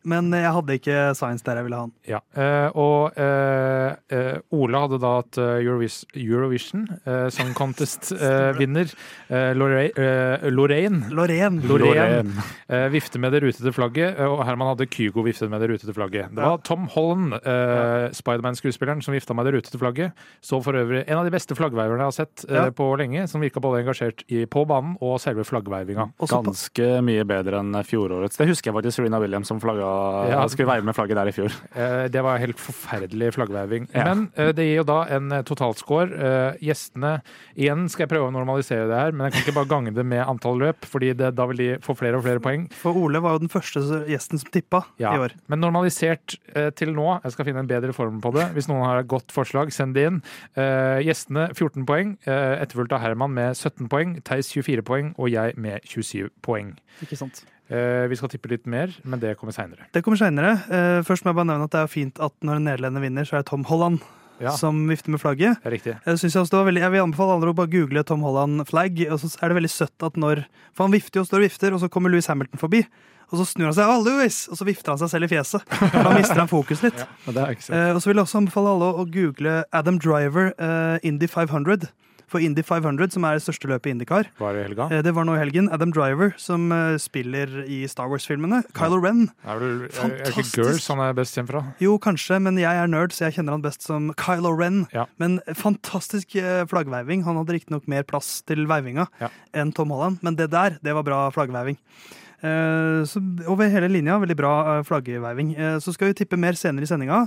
Men jeg hadde ikke Science der jeg ville ha han. Ja, eh, og eh, Ola hadde da eh, Eurovis Eurovision eh, Song Contest-vinner. Eh, Lorraine, eh, Lorraine Lorraine. Lorraine eh, vifte med det rutete flagget, eh, og Herman hadde Kygo viftet med det rutete flagget. Det var Tom Holland, eh, Spiderman-skuespilleren, som vifta med det rutete flagget. Så for øvrig en av de beste flaggveiverne jeg har sett eh, Ja. på lenge, som virka både engasjert i, på banen og selve flaggveivinga. Ganske mye bedre enn fjorårets. Det husker jeg faktisk Serena Williams som flagga, Ja. skulle veive med flagget der i fjor. Eh, Det var helt forferdelig flaggveiving. Ja. Men eh, det gir jo da en eh, totalscore. Gjestene Igjen skal jeg prøve å normalisere det her, men jeg kan ikke bare gange det med antall løp, fordi det, da vil de få flere og flere poeng. for Ole var jo den første gjesten som tippa Ja, i år. Men normalisert til nå. Jeg skal finne en bedre form på det. Hvis noen har et godt forslag, send det inn. Eh, gjestene 14 poeng, etterfulgt av Herman med 17 poeng, Theis 24 poeng og jeg med 27 poeng. Ikke sant? Eh, vi skal tippe litt mer, men det kommer seinere. Det kommer seinere. Uh, først må jeg bare nevne at det er fint at når en nederlender vinner, så er det Tom Holland Ja, som vifter med flagget. er riktig. Jeg, også det var veldig, jeg vil anbefale alle å bare google Tom Holland flagg. og så er det veldig søtt at når, For han vifter jo og står og vifter, og så kommer Louis Hamilton forbi. Og så snur han seg, Louis! og så vifter han seg selv i fjeset. Da mister han fokus litt. Eh, og så vil jeg også anbefale alle å google Adam Driver uh, Indy 500. For Indy 500, som er det største løpet i Indycar, Var det helga? eh, det var nå i helgen. Adam Driver, som eh, spiller i Star Wars-filmene. Kylo Ren. Er, vel, er, er ikke Girls han er best kjent fra? Jo, kanskje, men jeg er nerd, så jeg kjenner han best som Kylo Ren. Ja. Men fantastisk eh, flaggveiving. Han hadde riktignok mer plass til veivinga Ja. enn Tom Holland, men det der, det var bra flaggveiving. Så over hele linja, veldig bra flaggeveiving. så skal vi tippe mer senere i sendinga,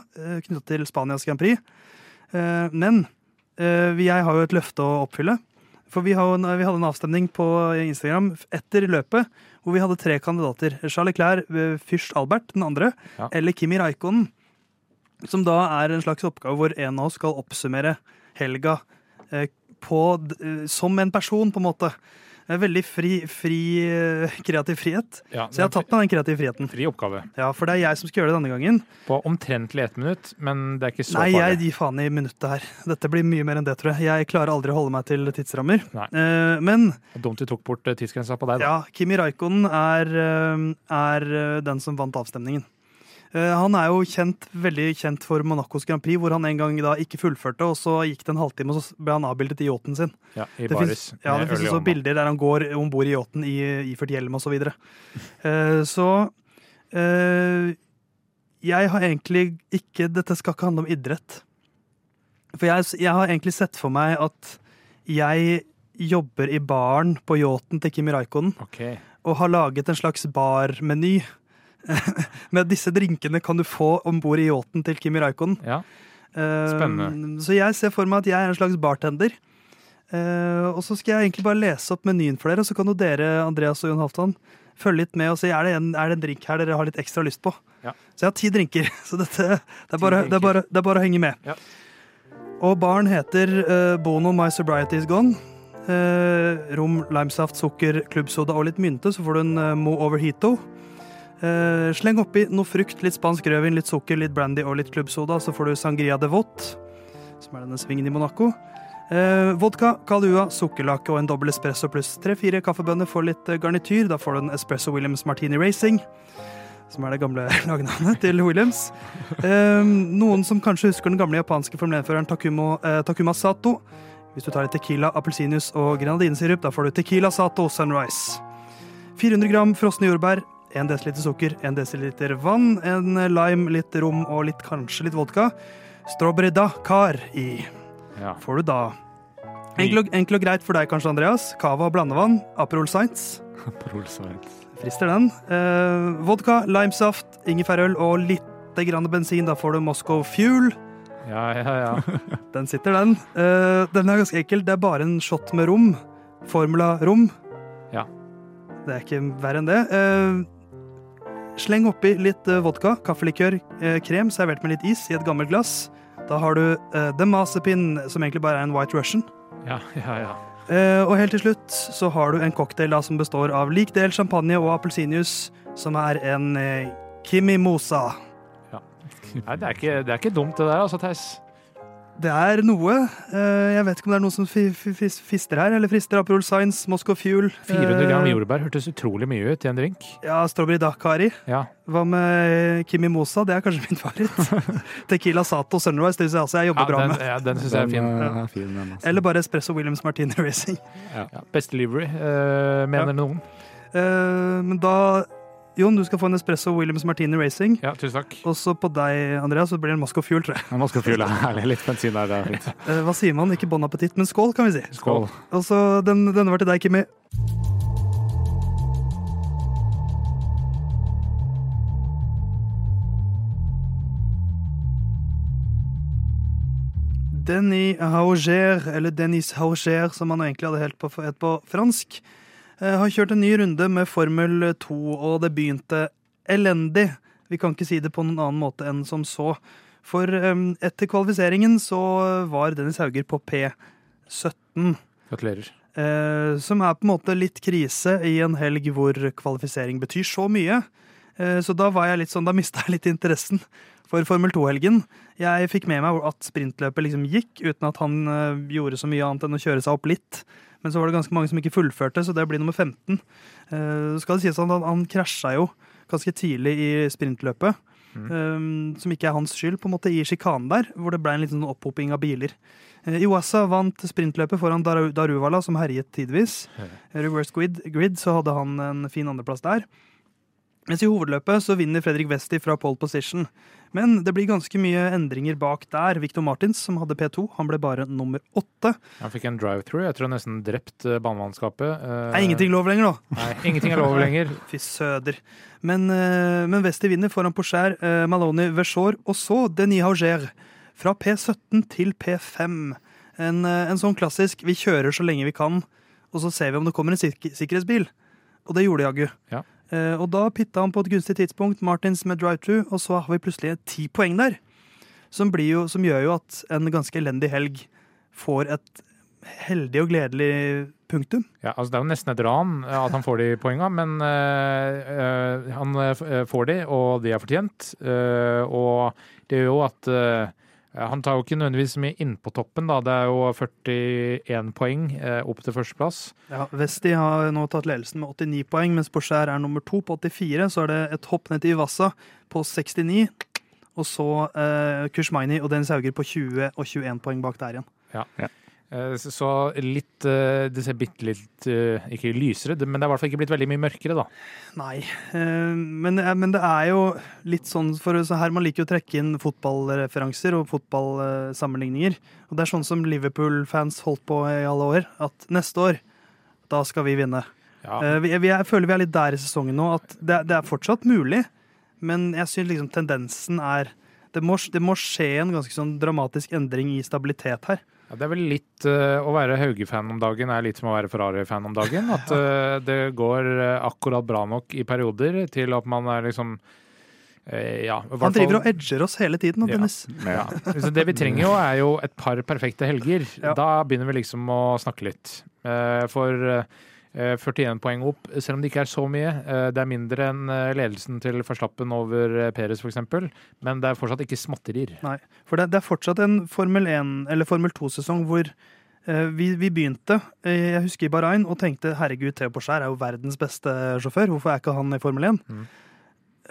knytta til Spanias Grand Prix. Men jeg har jo et løfte å oppfylle. For vi, har, en- vi hadde en avstemning på Instagram etter løpet hvor vi hadde tre kandidater. Charles Leclerc, eh, Fyrst Albert, den andre, Ja. eller Kimi Raikkonen. Som da er en slags oppgave hvor en av oss skal oppsummere helga eh, på, eh, som en person, på en måte. Er veldig fri, fri eh, kreativ frihet. Ja, Så jeg har tatt meg den kreative friheten. Fri oppgave. Ja, For det er jeg som skal gjøre det denne gangen. På omtrentlig ett minutt, men det er ikke så Nei, jeg gir faen i minuttet her. Dette blir mye mer enn det, tror jeg. Jeg klarer aldri å holde meg til tidsrammer. Nei. Eh, men Dumt vi tok bort eh, tidsgrensa på deg, da. ja, Kimi Raikkonen er, er den som vant avstemningen. Eh, Han er jo kjent, veldig kjent for Monacos Grand Prix, hvor han en gang da ikke fullførte, og så gikk det en halvtime, og så ble han avbildet i yachten sin. Ja, I Det finnes, ja, det finnes også bilder der han går om bord i yachten i, iført hjelm osv. Så, videre. uh, så uh, jeg har egentlig ikke Dette skal ikke handle om idrett. For jeg, jeg har egentlig sett for meg at jeg jobber i baren på yachten til Kimi Raikkonen Okay. og har laget en slags barmeny. Med disse drinkene kan du få om bord i yachten til Kimi Raikon. Ja. Eh, Spennende. Så jeg ser for meg at jeg er en slags bartender. Eh, og så skal jeg egentlig bare lese opp menyen for dere, og så kan jo dere, Andreas og Jon Halvdan, følge litt med og si er det en, er det en drink her dere har litt ekstra lyst på. Ja. Så jeg har ti drinker, så dette, det, er bare, det, er bare, det er bare å henge med. Ja. Og baren heter eh, Bono My Sobriety Is Gone. Eh, rom, limesaft, sukker, klubbsoda og litt mynte, så får du en eh, Mo Overheato. Eh, sleng oppi noe frukt, litt spansk rødvin, litt sukker, litt brandy og litt klubbsoda, så får du Sangria de Vot, som er denne svingen i Monaco. Eh, vodka, Kalua, sukkerlake og en dobbel espresso pluss tre-fire kaffebønner for litt eh, garnityr. Da får du en Espresso Williams Martini Racing, som er det gamle lagnavnet til Williams. Eh, noen som kanskje husker den gamle japanske Formel 1-føreren Takumo, eh, Takuma Sato. Hvis du tar litt tequila, appelsinjuice og grenadinsirup, da får du Tequila Sato Sunrise. 400 gram frosne jordbær, 1 dl sukker, 1 dl vann, en lime, litt rom og litt, kanskje litt vodka. Strawberry Dakar i Ja. får du da. Enkelt og, enkel og greit for deg kanskje, Andreas. Cava og blandevann. Aperol Science. Frister den. Eh, vodka, limesaft, ingefærøl og litt grann bensin. Da får du Moscow Fuel. Ja, ja, ja. Den sitter, den. Eh, den er ganske enkel. Det er bare en shot med rom. Formula rom. Ja. Det er ikke verre enn det. Eh, sleng oppi litt eh, vodka, kaffelikør, eh, krem servert med litt is i et gammelt glass. Da har du uh, The Masterpin, som egentlig bare er en White Russian. ja, ja, ja. Uh, og helt til slutt så har du en cocktail da, som består av lik del champagne og appelsinjuice, som er en eh, kimimosa. Nei, det er, ikke, det er ikke dumt, det der, altså, Theis. Det er noe. Eh, jeg vet ikke om det er noe som fister her, eller frister Aperol Science, Moscow Fuel. 400 gram eh, jordbær hørtes utrolig mye ut i en drink. Ja, Strawberry Dakari. Ja. Hva med kimimosa? Det er kanskje min favoritt. Tequila Sato Sunrise, det synes jeg altså jeg jobber Ja, bra den, med. ja, den synes jeg er fin. Den, eh, fin den, altså. Eller bare Espresso Williams Martini Racing. Ja. Beste livery, eh, mener noen. Eh, men da Jon, du skal få en Espresso Williams Martini Racing. Ja, tusen takk. Og så på deg, Andreas, så blir det en Moscow Fuel, tror jeg. Nå skal fylle herlig. Litt bensin der, det er fint. Eh, hva sier man? Ikke bon appétit, men skål, kan vi si. Skål. Og så den, denne var til deg, Kimmi. Denis Hauger, eller Denis Hauger, som han egentlig hadde helt på, het på fransk, har kjørt en ny runde med Formel 2, og det begynte elendig. Vi kan ikke si det på noen annen måte enn som så. For eh, etter kvalifiseringen så var Dennis Hauger på P17. Gratulerer. Eh, som er på en måte litt krise i en helg hvor kvalifisering betyr så mye. Eh, så da var jeg litt sånn, da mista jeg litt interessen for Formel 2-helgen. Jeg fikk med meg at sprintløpet liksom gikk, uten at han eh, gjorde så mye annet enn å kjøre seg opp litt. Men så var det ganske mange som ikke fullførte, så det blir nummer 15. Uh, skal det sies at han, han krasja jo ganske tidlig i sprintløpet. eh, som ikke er hans skyld, på en måte i sjikanen der, hvor det ble en liten opphoping av biler. Uh, Iwasa vant sprintløpet foran Daru- Daruvala, som herjet tidvis. Reverse grid, grid, så hadde han en fin andreplass der. Mens i hovedløpet så vinner Fredrik Westi fra pole position. Men det blir ganske mye endringer bak der. Victor Martins, som hadde P2, han ble bare nummer åtte. Han fikk en drive-through. Jeg tror han nesten drept eh, banemannskapet. Eh, Er ingenting lov lenger, da. Nei, ingenting er lov lenger. Fy søder. Men, eh, men Westi vinner foran Pocher, Maloney, Versor og så Denis Hauger. Fra P17 til P5. En, en sånn klassisk 'vi kjører så lenge vi kan', og så ser vi om det kommer en sik sikkerhetsbil. Og det gjorde jaggu. Ja. Eh, og da pitta han på et gunstig tidspunkt, Martins med drive-thru, og så har vi plutselig ti poeng der. Som, jo, som gjør jo at en ganske elendig helg får et heldig og gledelig punktum. Ja, altså Det er jo nesten et ran eh, at han får de poenga, men eh, han får de, og de er fortjent. Eh, og det gjør jo at eh, han tar jo ikke nødvendigvis mye mye innpå toppen, da. Det er jo 41 poeng eh, opp til førsteplass. Ja, Vesti har nå tatt ledelsen med 89 poeng, mens Porscher er nummer to på 84. Så er det et hopp ned til Ivassa på 69. Og så eh, Kushmaini og Dennis Hauger på 20 og 21 poeng bak der igjen. Ja. så- så litt eh, Det ser bitte litt eh, Ikke lysere, men det er i hvert fall ikke blitt veldig mye mørkere, da. Nei, eh, men, eh, men det er jo litt sånn for så her Man liker jo å trekke inn fotballreferanser og fotballsammenligninger. Og det er sånn som Liverpool-fans holdt på i alle år. At neste år, da skal vi vinne. Ja. Eh, vi, vi, jeg føler vi er litt der i sesongen nå, at det, det er fortsatt mulig, men jeg syns liksom tendensen er det må, det må skje en ganske sånn dramatisk endring i stabilitet her. Ja, det er vel litt uh, Å være Hauge-fan om dagen er litt som å være Ferrari-fan om dagen. At uh, det går eh, akkurat bra nok i perioder til at man er liksom ja, Han driver og edger oss hele tiden, Ja. Ja. Så det vi trenger jo, er jo et par perfekte helger. Da begynner vi liksom å snakke litt. For 41 poeng opp, selv om det ikke er så mye. eh, Det er mindre enn eh, ledelsen til Verstappen over eh, Perez f.eks., men det er fortsatt ikke småtterier. Nei, for det, er fortsatt en Formel 1- eller Formel 2-sesong hvor eh, vi, vi begynte, eh, jeg husker i Bahrain, og tenkte herregud, Theo Porcher er jo verdens beste sjåfør. Hvorfor er ikke han i Formel 1? Mm.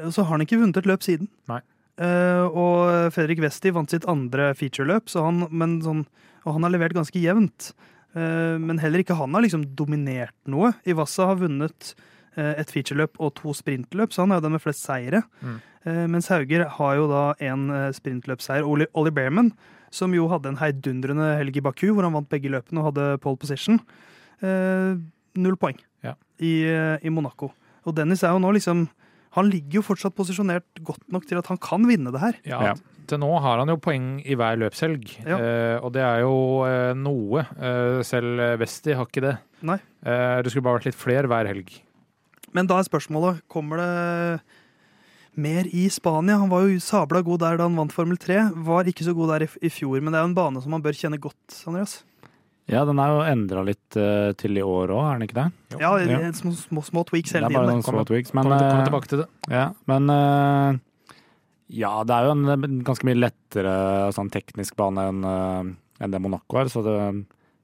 Eh, Så har han ikke vunnet et løp siden. Nei. Eh, og Fredrik Westi vant sitt andre featureløp, så han, men sånn, og han har levert ganske jevnt. Eh, men heller ikke han har liksom dominert noe. Ivassa har vunnet eh, et featureløp og to sprintløp, så han er jo den med flest seire. Mm. Eh, mens Hauger har jo da en sprintløpseier. Ollie Bearman, som jo hadde en heidundrende helg i Baku, hvor han vant begge løpene og hadde pole position. Null poeng Ja. i, i Monaco. Og Dennis er jo nå liksom Han ligger jo fortsatt posisjonert godt nok til at han kan vinne det her. Ja. Til nå har han jo poeng i hver løpshelg, Ja. eh, og det er jo eh, noe. Eh, selv Westi har ikke det. Nei. Eh, det skulle bare vært litt flere hver helg. Men da er spørsmålet kommer det mer i Spania. Han var jo sabla god der da han vant Formel 3. Var ikke så god der i, i fjor, men det er jo en bane som man bør kjenne godt. Andreas. Ja, den er jo endra litt uh, til i år òg, er den ikke det? Ja, det Ja. er små, små, små tweaks Det hele er bare tiden. noen små tweaks. Men, Kommer kom eh, tilbake til det. Ja, men uh, Ja, det er jo en ganske mye lettere sånn teknisk bane enn uh, en det Monaco er, så det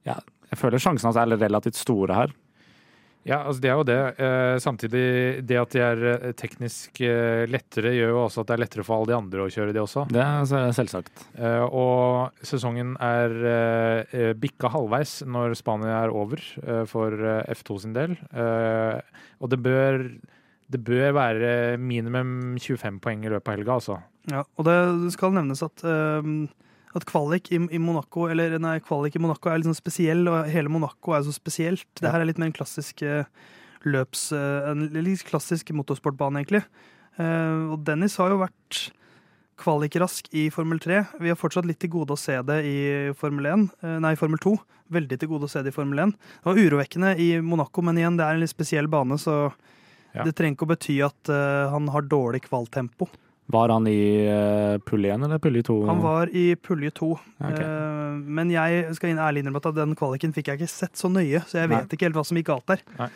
Ja, jeg føler sjansen hans er relativt store her. Ja, altså det er jo det. Eh, samtidig, det at de er eh, teknisk eh, lettere, gjør jo også at det er lettere for alle de andre å kjøre de også. Det er selvsagt. Eh, og sesongen er eh, bikka halvveis når Spania er over for eh, F2 sin del. Eh, og det bør, det bør være minimum 25 poeng i løpet av helga, altså. Ja, og det skal nevnes at, eh, at kvalik i, i Monaco eller nei, kvalik i Monaco er litt sånn spesiell, og hele Monaco er så spesielt. Det her er litt mer en klassisk eh, løps... eh, En litt klassisk motorsportbane, egentlig. Eh, Og Dennis har jo vært kvalikrask i Formel 3. Vi har fortsatt litt til gode å se det i Formel 1, eh, nei, Formel 2. Veldig til gode å se det i Formel 1. Det var urovekkende i Monaco, men igjen, det er en litt spesiell bane, så Ja. det trenger ikke å bety at han har dårlig kvaltempo. Var han i uh, pulje 1 eller pulje 2? Han var i pulje to. Okay. Eh, men jeg skal inn ærlig innrømme at den kvaliken fikk jeg ikke sett så nøye, så jeg Nei. vet ikke helt hva som gikk galt der. Nei.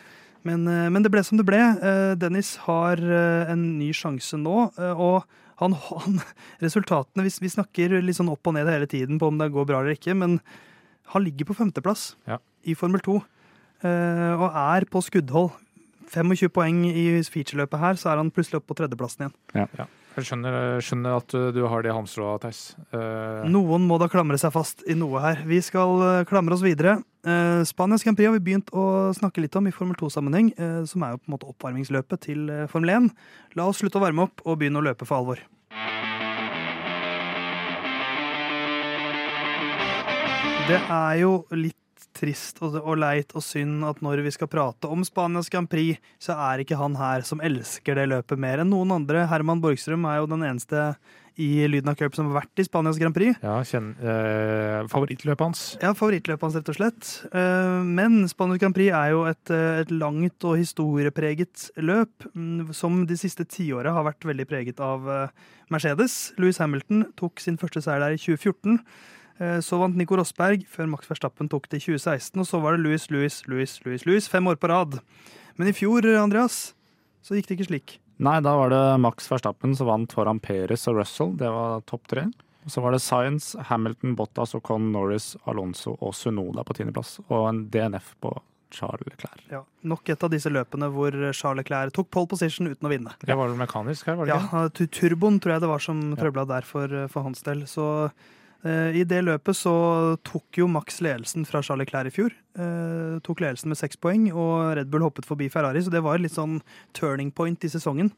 Men, eh, men det ble som det ble. Eh, Dennis har eh, en ny sjanse nå, eh, og han, han Resultatene vi, vi snakker litt sånn opp og ned hele tiden på om det går bra eller ikke, men han ligger på femteplass Ja. i Formel 2 eh, og er på skuddhold. 25 poeng i featureløpet her, så er han plutselig oppe på tredjeplassen igjen. Jeg skjønner, skjønner at du, du har det halmstrået, Theis. Uh... Noen må da klamre seg fast i noe her. Vi skal eh, klamre oss videre. Uh, Spanias Grand Prix har vi begynt å snakke litt om i Formel 2-sammenheng, uh, som er jo på en måte oppvarmingsløpet til eh, Formel 1. La oss slutte å varme opp og begynne å løpe for alvor. Det er jo litt trist og, og leit og synd at når vi skal prate om Spanias Grand Prix, så er ikke han her som elsker det løpet mer enn noen andre. Herman Borgstrøm er jo den eneste i Lyden av Cup som har vært i Spanias Grand Prix. ja, kjenn, eh, Favorittløpet hans. Ja, favorittløpet hans, rett og slett. Eh, Men Spanias Grand Prix er jo et, eh, et langt og historiepreget løp, mm, som de siste tiåra har vært veldig preget av Mercedes. Louis Hamilton tok sin første seier der i 2014. Eh, Så vant Nico Rosberg før Max Verstappen tok det i 2016, og så var det Louis, Louis, Louis, Louis, Louis fem år på rad. Men i fjor, Andreas, så gikk det ikke slik. Nei, da var det Max Verstappen som vant foran Perez og Russell. Det var topp tre. Så var det Science, Hamilton, Bottas og Con Norris, Alonso og Sunoda på tiendeplass. Og en DNF på Charles Leclerc. Ja, nok et av disse løpene hvor Charles Leclerc tok pole position uten å vinne. Det var vel mekanisk her, var det Ja, ikke? Ja, turboen tror jeg det var som trøbla der for, for hans del. Så eh, i det løpet så tok jo Max ledelsen fra Charles Leclerc i fjor. Eh, tok ledelsen med seks poeng, og Red Bull hoppet forbi Ferrari, så det var litt sånn turning point i sesongen.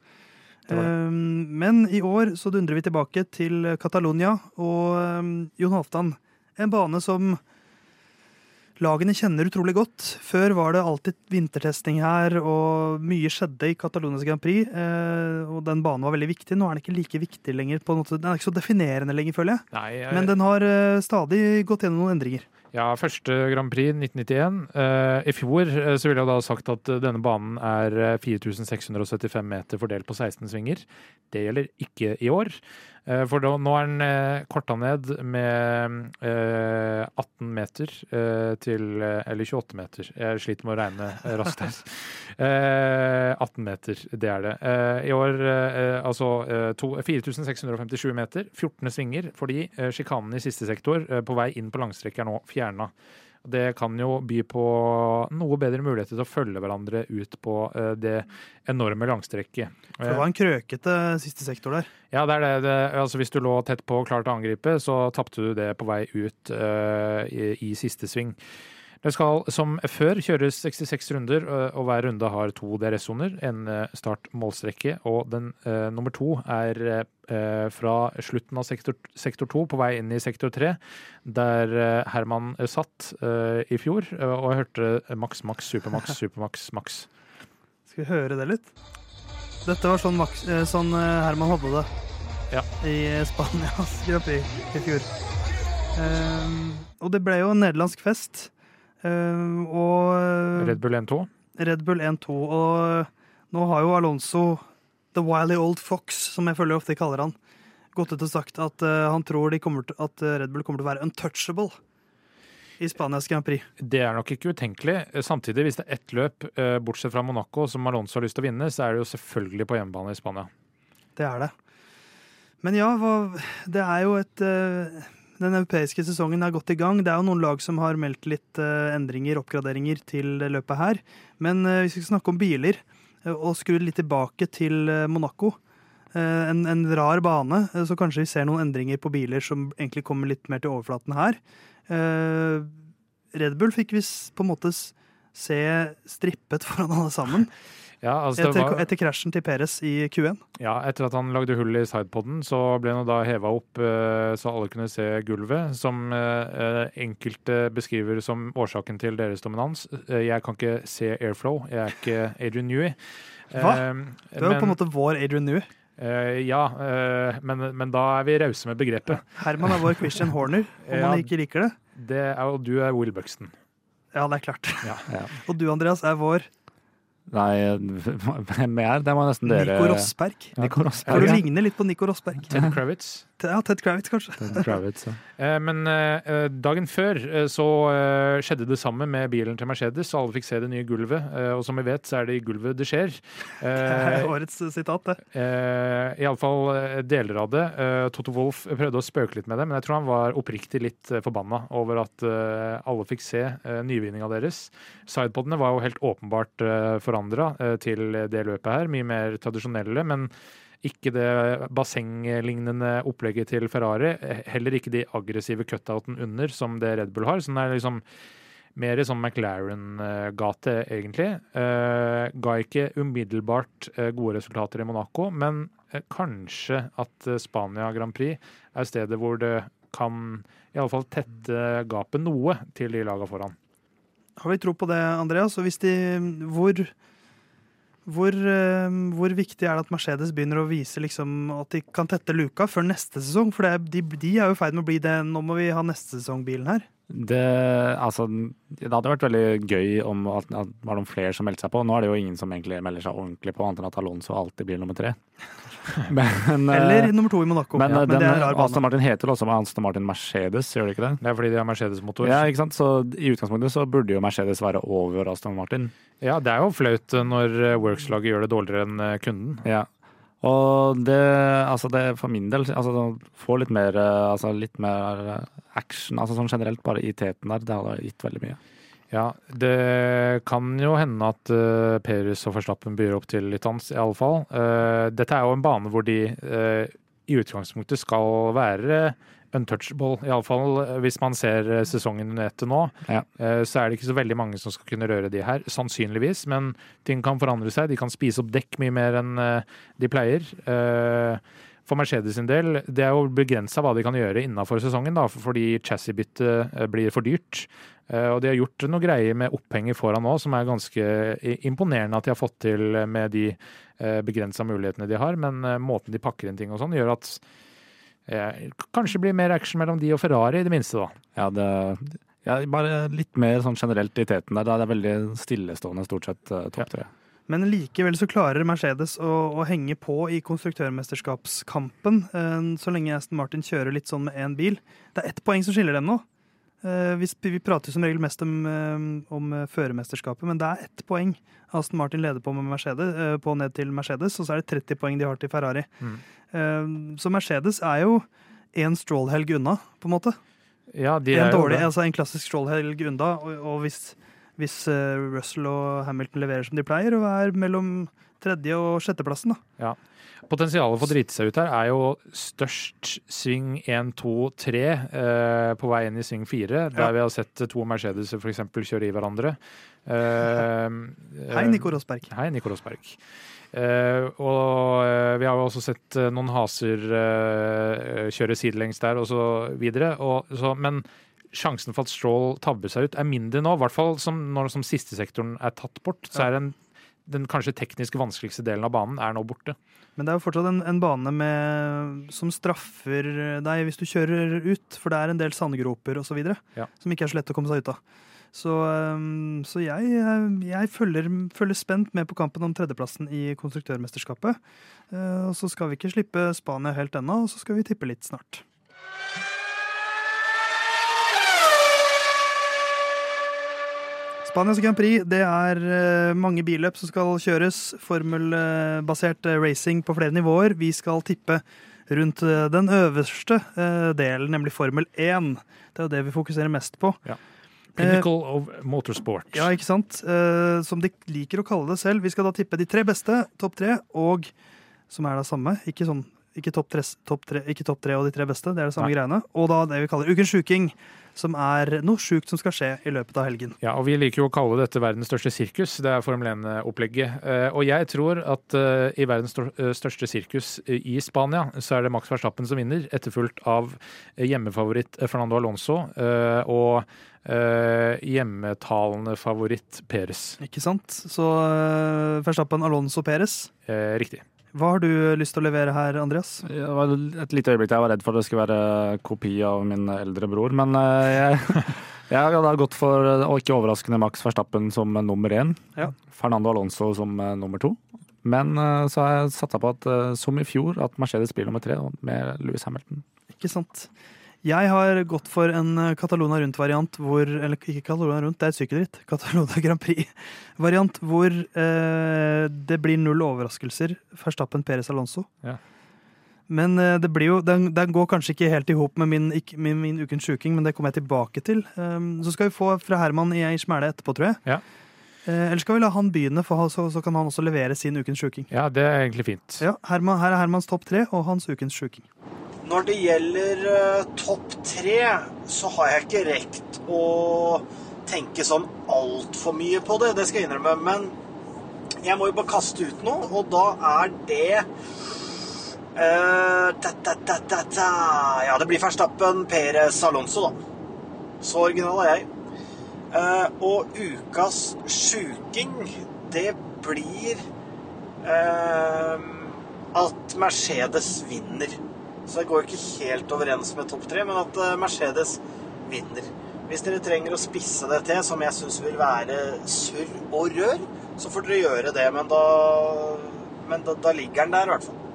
Det det. Eh, men i år så dundrer vi tilbake til Catalonia og eh, Jon Halvdan. En bane som lagene kjenner utrolig godt. Før var det alltid vintertesting her, og mye skjedde i Catalonias Grand Prix. Eh, og den banen var veldig viktig. Nå er den ikke like viktig lenger. på måte. Den er ikke så definerende lenger, føler jeg. Nei, jeg, Men den har eh, stadig gått gjennom noen endringer. Ja, første Grand Prix 1991. Eh, I fjor så ville jeg da sagt at denne banen er eh, 4675 meter fordelt på 16 svinger. Det gjelder ikke i år. Eh, for da, nå er den eh, korta ned med eh, 18 meter eh, til eh, Eller 28 meter. Jeg sliter med å regne raskt her. Eh, 18 meter, det er det. Eh, I år altså eh, 4657 meter, 14 svinger, fordi sjikanen i siste sektor på vei inn på langstrekk er nå fjerna. Det kan jo by på noe bedre muligheter til å følge hverandre ut på eh, det enorme langstrekket. For det var en krøkete siste sektor der. Ja, det er det. det altså, hvis du lå tett på og klar til å angripe, så tapte du det på vei ut uh, i, i siste sving. Det skal som før kjøres 66 runder, eh, og hver runde har to DRS-soner. En eh, start-målstrekke, og den eh, nummer to er eh, fra slutten av sektor, sektor to på vei inn i sektor tre, der eh, Herman satt eh, i fjor og hørte maks, maks, supermaks, supermaks, maks. Skal vi høre det litt? Dette var sånn, Max, sånn Herman hadde det Ja. i Spanias Grand Prix i fjor. Ehm, og det ble jo en nederlandsk fest. Ehm, og eh, Red Bull 1-2. Red Bull 1-2. Og nå har jo Alonso, the wily old fox, som jeg føler ofte kaller han, gått ut og sagt at eh, han tror til, at eh, Red Bull kommer til å være untouchable i Spanias Grand Prix. Det er nok ikke utenkelig. Samtidig, hvis det er ett løp, eh, bortsett fra Monaco, som Alonso har lyst til å vinne, så er det jo selvfølgelig på hjemmebane i Spania. Det er det. Men ja, det er jo et eh, Den europeiske sesongen er godt i gang. Det er jo noen lag som har meldt litt eh, endringer, oppgraderinger, til løpet her. Men eh, hvis vi skal snakke om biler, eh, og skru litt tilbake til eh, Monaco eh, en, en rar bane, eh, så kanskje vi ser noen endringer på biler som egentlig kommer litt mer til overflaten her. Eh, Red Bull fikk vi på en måte se strippet foran alle sammen Ja, altså etter, var, etter krasjen til Peres i Q1. ja, etter at han lagde hull i sidepoden, så ble han da heva opp eh, så alle kunne se gulvet, som eh, eh, enkelte beskriver som årsaken til deres dominans. Jeg kan ikke se airflow, jeg er ikke Adrian Newey. Hva? Det er jo på en måte vår Adrian Newey. Uh, ja, uh, men, men da er vi rause med begrepet. Herman er vår Christian Horner, om Ja. han ikke liker det. Det er, og du er Will Buxton. Ja, det er klart. Ja. Ja. Og du, Andreas, er vår Nei, hvem er det? var nesten dere Nico Rosberg. Nico For ja. du ja. ligner litt på Nico Rosberg. Ted Kravitz. Ja, Ted Kravitz, kanskje. Ted Kravitz, ja. Eh, Men eh, dagen før eh, så eh, skjedde det samme med bilen til Mercedes, så alle fikk se det nye gulvet. Eh, Og som vi vet, så er det i gulvet det skjer. Det er Eh, årets sitat, det. eh, Iallfall eh, deler av det. Eh, Toto Wolff prøvde å spøke litt med det, men jeg tror han var oppriktig litt eh, forbanna over at eh, alle fikk se eh, nyvinninga deres. Sidepodene var jo helt åpenbart eh, forandra til det løpet her, mye mer tradisjonelle. men ikke det bassenglignende opplegget til Ferrari. Heller ikke de aggressive cutouten under, som det Red Bull har. Så den er liksom mer sånn McLaren-gate, egentlig. Eh, ga ikke umiddelbart eh, gode resultater i Monaco, men eh, kanskje at Spania Grand Prix er stedet hvor det kan i alle fall tette gapet noe til de laga foran. Har vi tro på det, Andreas? Og hvis de Hvor hvor, eh, hvor viktig er det at Mercedes begynner å vise liksom, at de kan tette luka før neste sesong? For det, de, de er jo i ferd med å bli det. Nå må vi ha neste sesong-bilen her. Det, altså, det hadde vært veldig gøy om at, at det var noen flere som meldte seg på. Nå er det jo ingen som egentlig melder seg ordentlig på, annet enn at Alonso alltid blir nummer tre. Men, eh, Eller nummer to i Monaco. men, ja, eh, men det den er Aston. Martin heter også Aston Martin Mercedes, gjør det ikke det? Det er fordi de har Mercedes-motor. Ja, ikke sant? Så i utgangspunktet så burde jo Mercedes være over Aston Martin. Ja, det er jo flaut når eh, Works-laget gjør det dårligere enn kunden. Ja. Og det, altså det for min del, altså få litt mer, eh, altså litt mer eh, action, altså sånn generelt bare i teten der, det hadde gitt veldig mye. Ja, det kan jo hende at uh, Perus og Verstappen byr opp til litt dans, i alle fall. Eh, dette er jo en bane hvor de uh, i utgangspunktet skal være untouchable. Iallfall hvis man ser eh, sesongen etter nå. Ja. Eh, så er det ikke så veldig mange som skal kunne røre de her, sannsynligvis. Men ting kan forandre seg. De kan spise opp dekk mye mer enn eh, de pleier. Eh, for Mercedes sin del, det er jo begrensa hva de kan gjøre innafor sesongen, da, fordi chassisbyttet eh, blir for dyrt. Eh, Og de har gjort noe greier med opphenger foran nå, som er ganske imponerende at de har fått til med de begrensa mulighetene de har. Men eh, måten de pakker inn ting og sånn, gjør at eh, kanskje blir mer action mellom de og Ferrari, i det minste, da. Ja, det, Ja, bare litt mer sånn generelt i teten der. Da er det veldig stillestående stort sett eh, topp tre. Men likevel så klarer Mercedes å, å henge på i konstruktørmesterskapskampen, eh, så lenge Aston Martin kjører litt sånn med én bil. Det er ett poeng som skiller dem nå. Eh, Vi, vi prater som regel mest om, eh, om eh, førermesterskapet, men det er ett poeng Aston Martin leder på, med Mercedes, på ned til Mercedes, og så er det 30 poeng de har til Ferrari. Mm. Så Mercedes er jo en Stroll-helg unna, på en måte. Ja, de En, er dårlig, altså en klassisk Stroll-helg unna, og, og hvis, hvis Russell og Hamilton leverer som de pleier, og er mellom tredje- og sjetteplassen, da. Potensialet for å drite seg ut her er jo størst sving 1, 2, 3 eh, på vei inn i sving 4, der Ja. vi har sett to Mercedes f.eks. kjøre i hverandre. Eh, Hei, Nico Rosberg. Hei, Nico Rosberg. Eh, og eh, vi har jo også sett eh, noen haser eh, kjøre sidelengs der og så videre. Og, så, men sjansen for at Stroll tabber seg ut er mindre nå, i hvert fall som, når som siste sektoren er tatt bort. Så er den, den kanskje teknisk vanskeligste delen av banen er nå borte. Men det er jo fortsatt en, en bane med, som straffer deg hvis du kjører ut, for det er en del sandgroper osv. Ja. som ikke er så lett å komme seg ut av. Så, så jeg, jeg følger, følger spent med på kampen om tredjeplassen i konstruktørmesterskapet. Eh, Og så skal vi ikke slippe Spania helt ennå, og så skal vi tippe litt snart. Spanias Grand Prix det er eh, mange billøp som skal kjøres. Formelbasert eh, racing på flere nivåer. Vi skal tippe rundt eh, den øverste delen, nemlig Formel 1. Det er jo det vi fokuserer mest på. Pinnacle of motorsport. Ja, ikke sant? Som de liker å kalle det selv. Vi skal da tippe de tre beste, topp tre, og som er det samme. Ikke sånn ikke topp tre, top tre, top tre og de tre beste, det er det samme Nei. greiene. Og da det vi kaller Ukens sjuking, som er noe sjukt som skal skje i løpet av helgen. Ja, og Vi liker jo å kalle dette verdens største sirkus. Det er Formel 1-opplegget. Eh, Og jeg tror at eh, i verdens eh, største sirkus i Spania, så er det Max Verstappen som vinner, etterfulgt av hjemmefavoritt Fernando Alonso og hjemmetalende favoritt Perez. Ikke sant? Så uh, Verstappen, Alonso, Perez. Eh, Riktig. Hva har du lyst til å levere her, Andreas? Det var et lite øyeblikk jeg var redd for at det skulle være kopi av min eldre bror, men eh, jeg, jeg hadde gått for, eh, og ikke overraskende, Max Verstappen som eh, nummer én. Ja. Fernando Alonso som eh, nummer to. Men eh, så har jeg satsa på at, eh, som i fjor, at Mercedes blir nummer tre med Louis Hamilton. Ikke sant? Jeg har gått for en eh, Catalona Rundt-variant hvor Eller ikke Catalona Rundt, det er et sykkelritt. Catalona Grand Prix-variant hvor eh, det blir null overraskelser. Verstappen, Perez, Alonso. Ja. Men eh, det blir jo, den, den går kanskje ikke helt i hop med min, ikke, min, min ukens sjuking, men det kommer jeg tilbake til. Um, så skal vi få fra Herman i ei smæle etterpå, tror jeg. Ja. Eh, eller skal vi la han begynne, for så, så kan han også levere sin ukens sjuking. Ja, det er egentlig fint. Ja, Herman, Her er Hermans topp tre og hans ukens sjuking. Når det gjelder uh, topp tre, så har jeg ikke rekt å tenke sånn altfor mye på det, det skal jeg innrømme. Men jeg må jo bare kaste ut noe, og da er det uh, ta, ta, ta, ta, ta. Ja, det blir Verstappen, Perez, Alonso, da. Så original er jeg. Eh, og ukas sjuking, det blir eh, at Mercedes vinner. Så det går ikke helt overens med topp tre, men at eh, Mercedes vinner. Hvis dere trenger å spisse det til, som jeg syns vil være surr og rør, så får dere gjøre det, men da, men da, da ligger den der i hvert fall.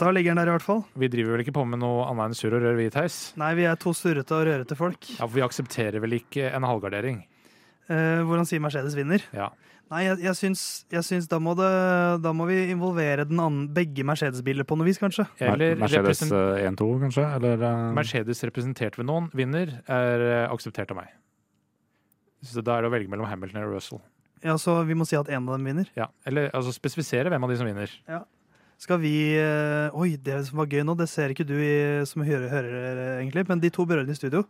Da ligger den der i hvert fall. Vi driver vel ikke på med noe annet enn surr og rør, vi, Theis? Nei, vi er to surrete og rørete folk. Ja, for vi aksepterer vel ikke en halvgardering? Eh, hvordan sier Mercedes vinner. Ja. Nei, jeg, jeg, syns, jeg syns da må, det, da må vi involvere den andre, begge Mercedes-biler på noe vis, kanskje. Eller Mercedes eh, 1-2, kanskje? Eller uh... Mercedes representert ved noen vinner, er eh, akseptert av meg. Så da er det å velge mellom Hamilton og Russell. Ja, Så vi må si at én av dem vinner. Ja, Eller altså spesifisere hvem av de som vinner. Skal vi eh, Oi, det som var gøy nå, det ser ikke du i, som hører, hører eh, egentlig, men de to brødrene i studio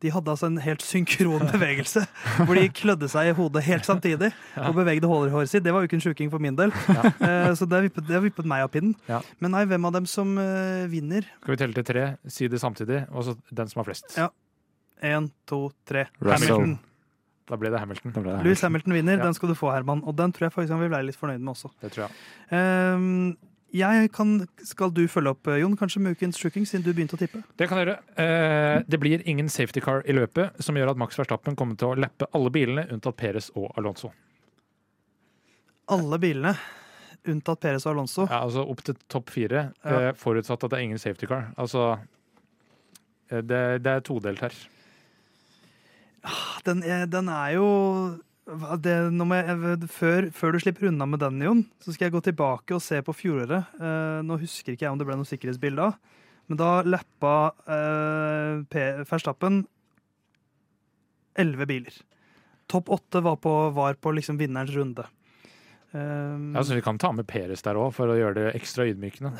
de hadde altså en helt synkron bevegelse. hvor de klødde seg i hodet helt samtidig og bevegde hår- håret sitt. Det var ukens sjuking for min del. Eh, så det har vippet, det har vippet meg av pinnen. Ja. Men nei, hvem av dem som vinner? Skal vi telle til tre, si det samtidig, og så den som har flest. Ja. Én, to, tre. Russell. Hamilton. Da ble det Hamilton. ble det. Louis Hamilton vinner. Ja. Den skal du få, Herman. Og den tror jeg faktisk han vil være litt fornøyd med også. Det tror jeg. Ehm, Jeg kan, skal du følge opp, Jon, kanskje med ukens sjuking, siden du begynte å tippe? Det kan jeg gjøre. Eh, det blir ingen safety car i løpet, som gjør at Max Verstappen kommer til å lappe alle bilene, unntatt Perez og Alonso. Alle bilene, unntatt Perez og Alonso. Ja, altså opp til topp fire, Ja. eh, forutsatt at det er ingen safety car. Altså eh, det, det er todelt her. Den er, den er jo det, jeg, før, før du slipper unna med den, Jon, så skal jeg gå tilbake og se på fjoråret. Eh, nå husker ikke jeg om det ble noe sikkerhetsbilde av, men da lappa eh, Verstappen elleve biler. Topp åtte var på, var på liksom vinnerens runde. Um, ja, så vi kan ta med Peres der òg, for å gjøre det ekstra ydmykende.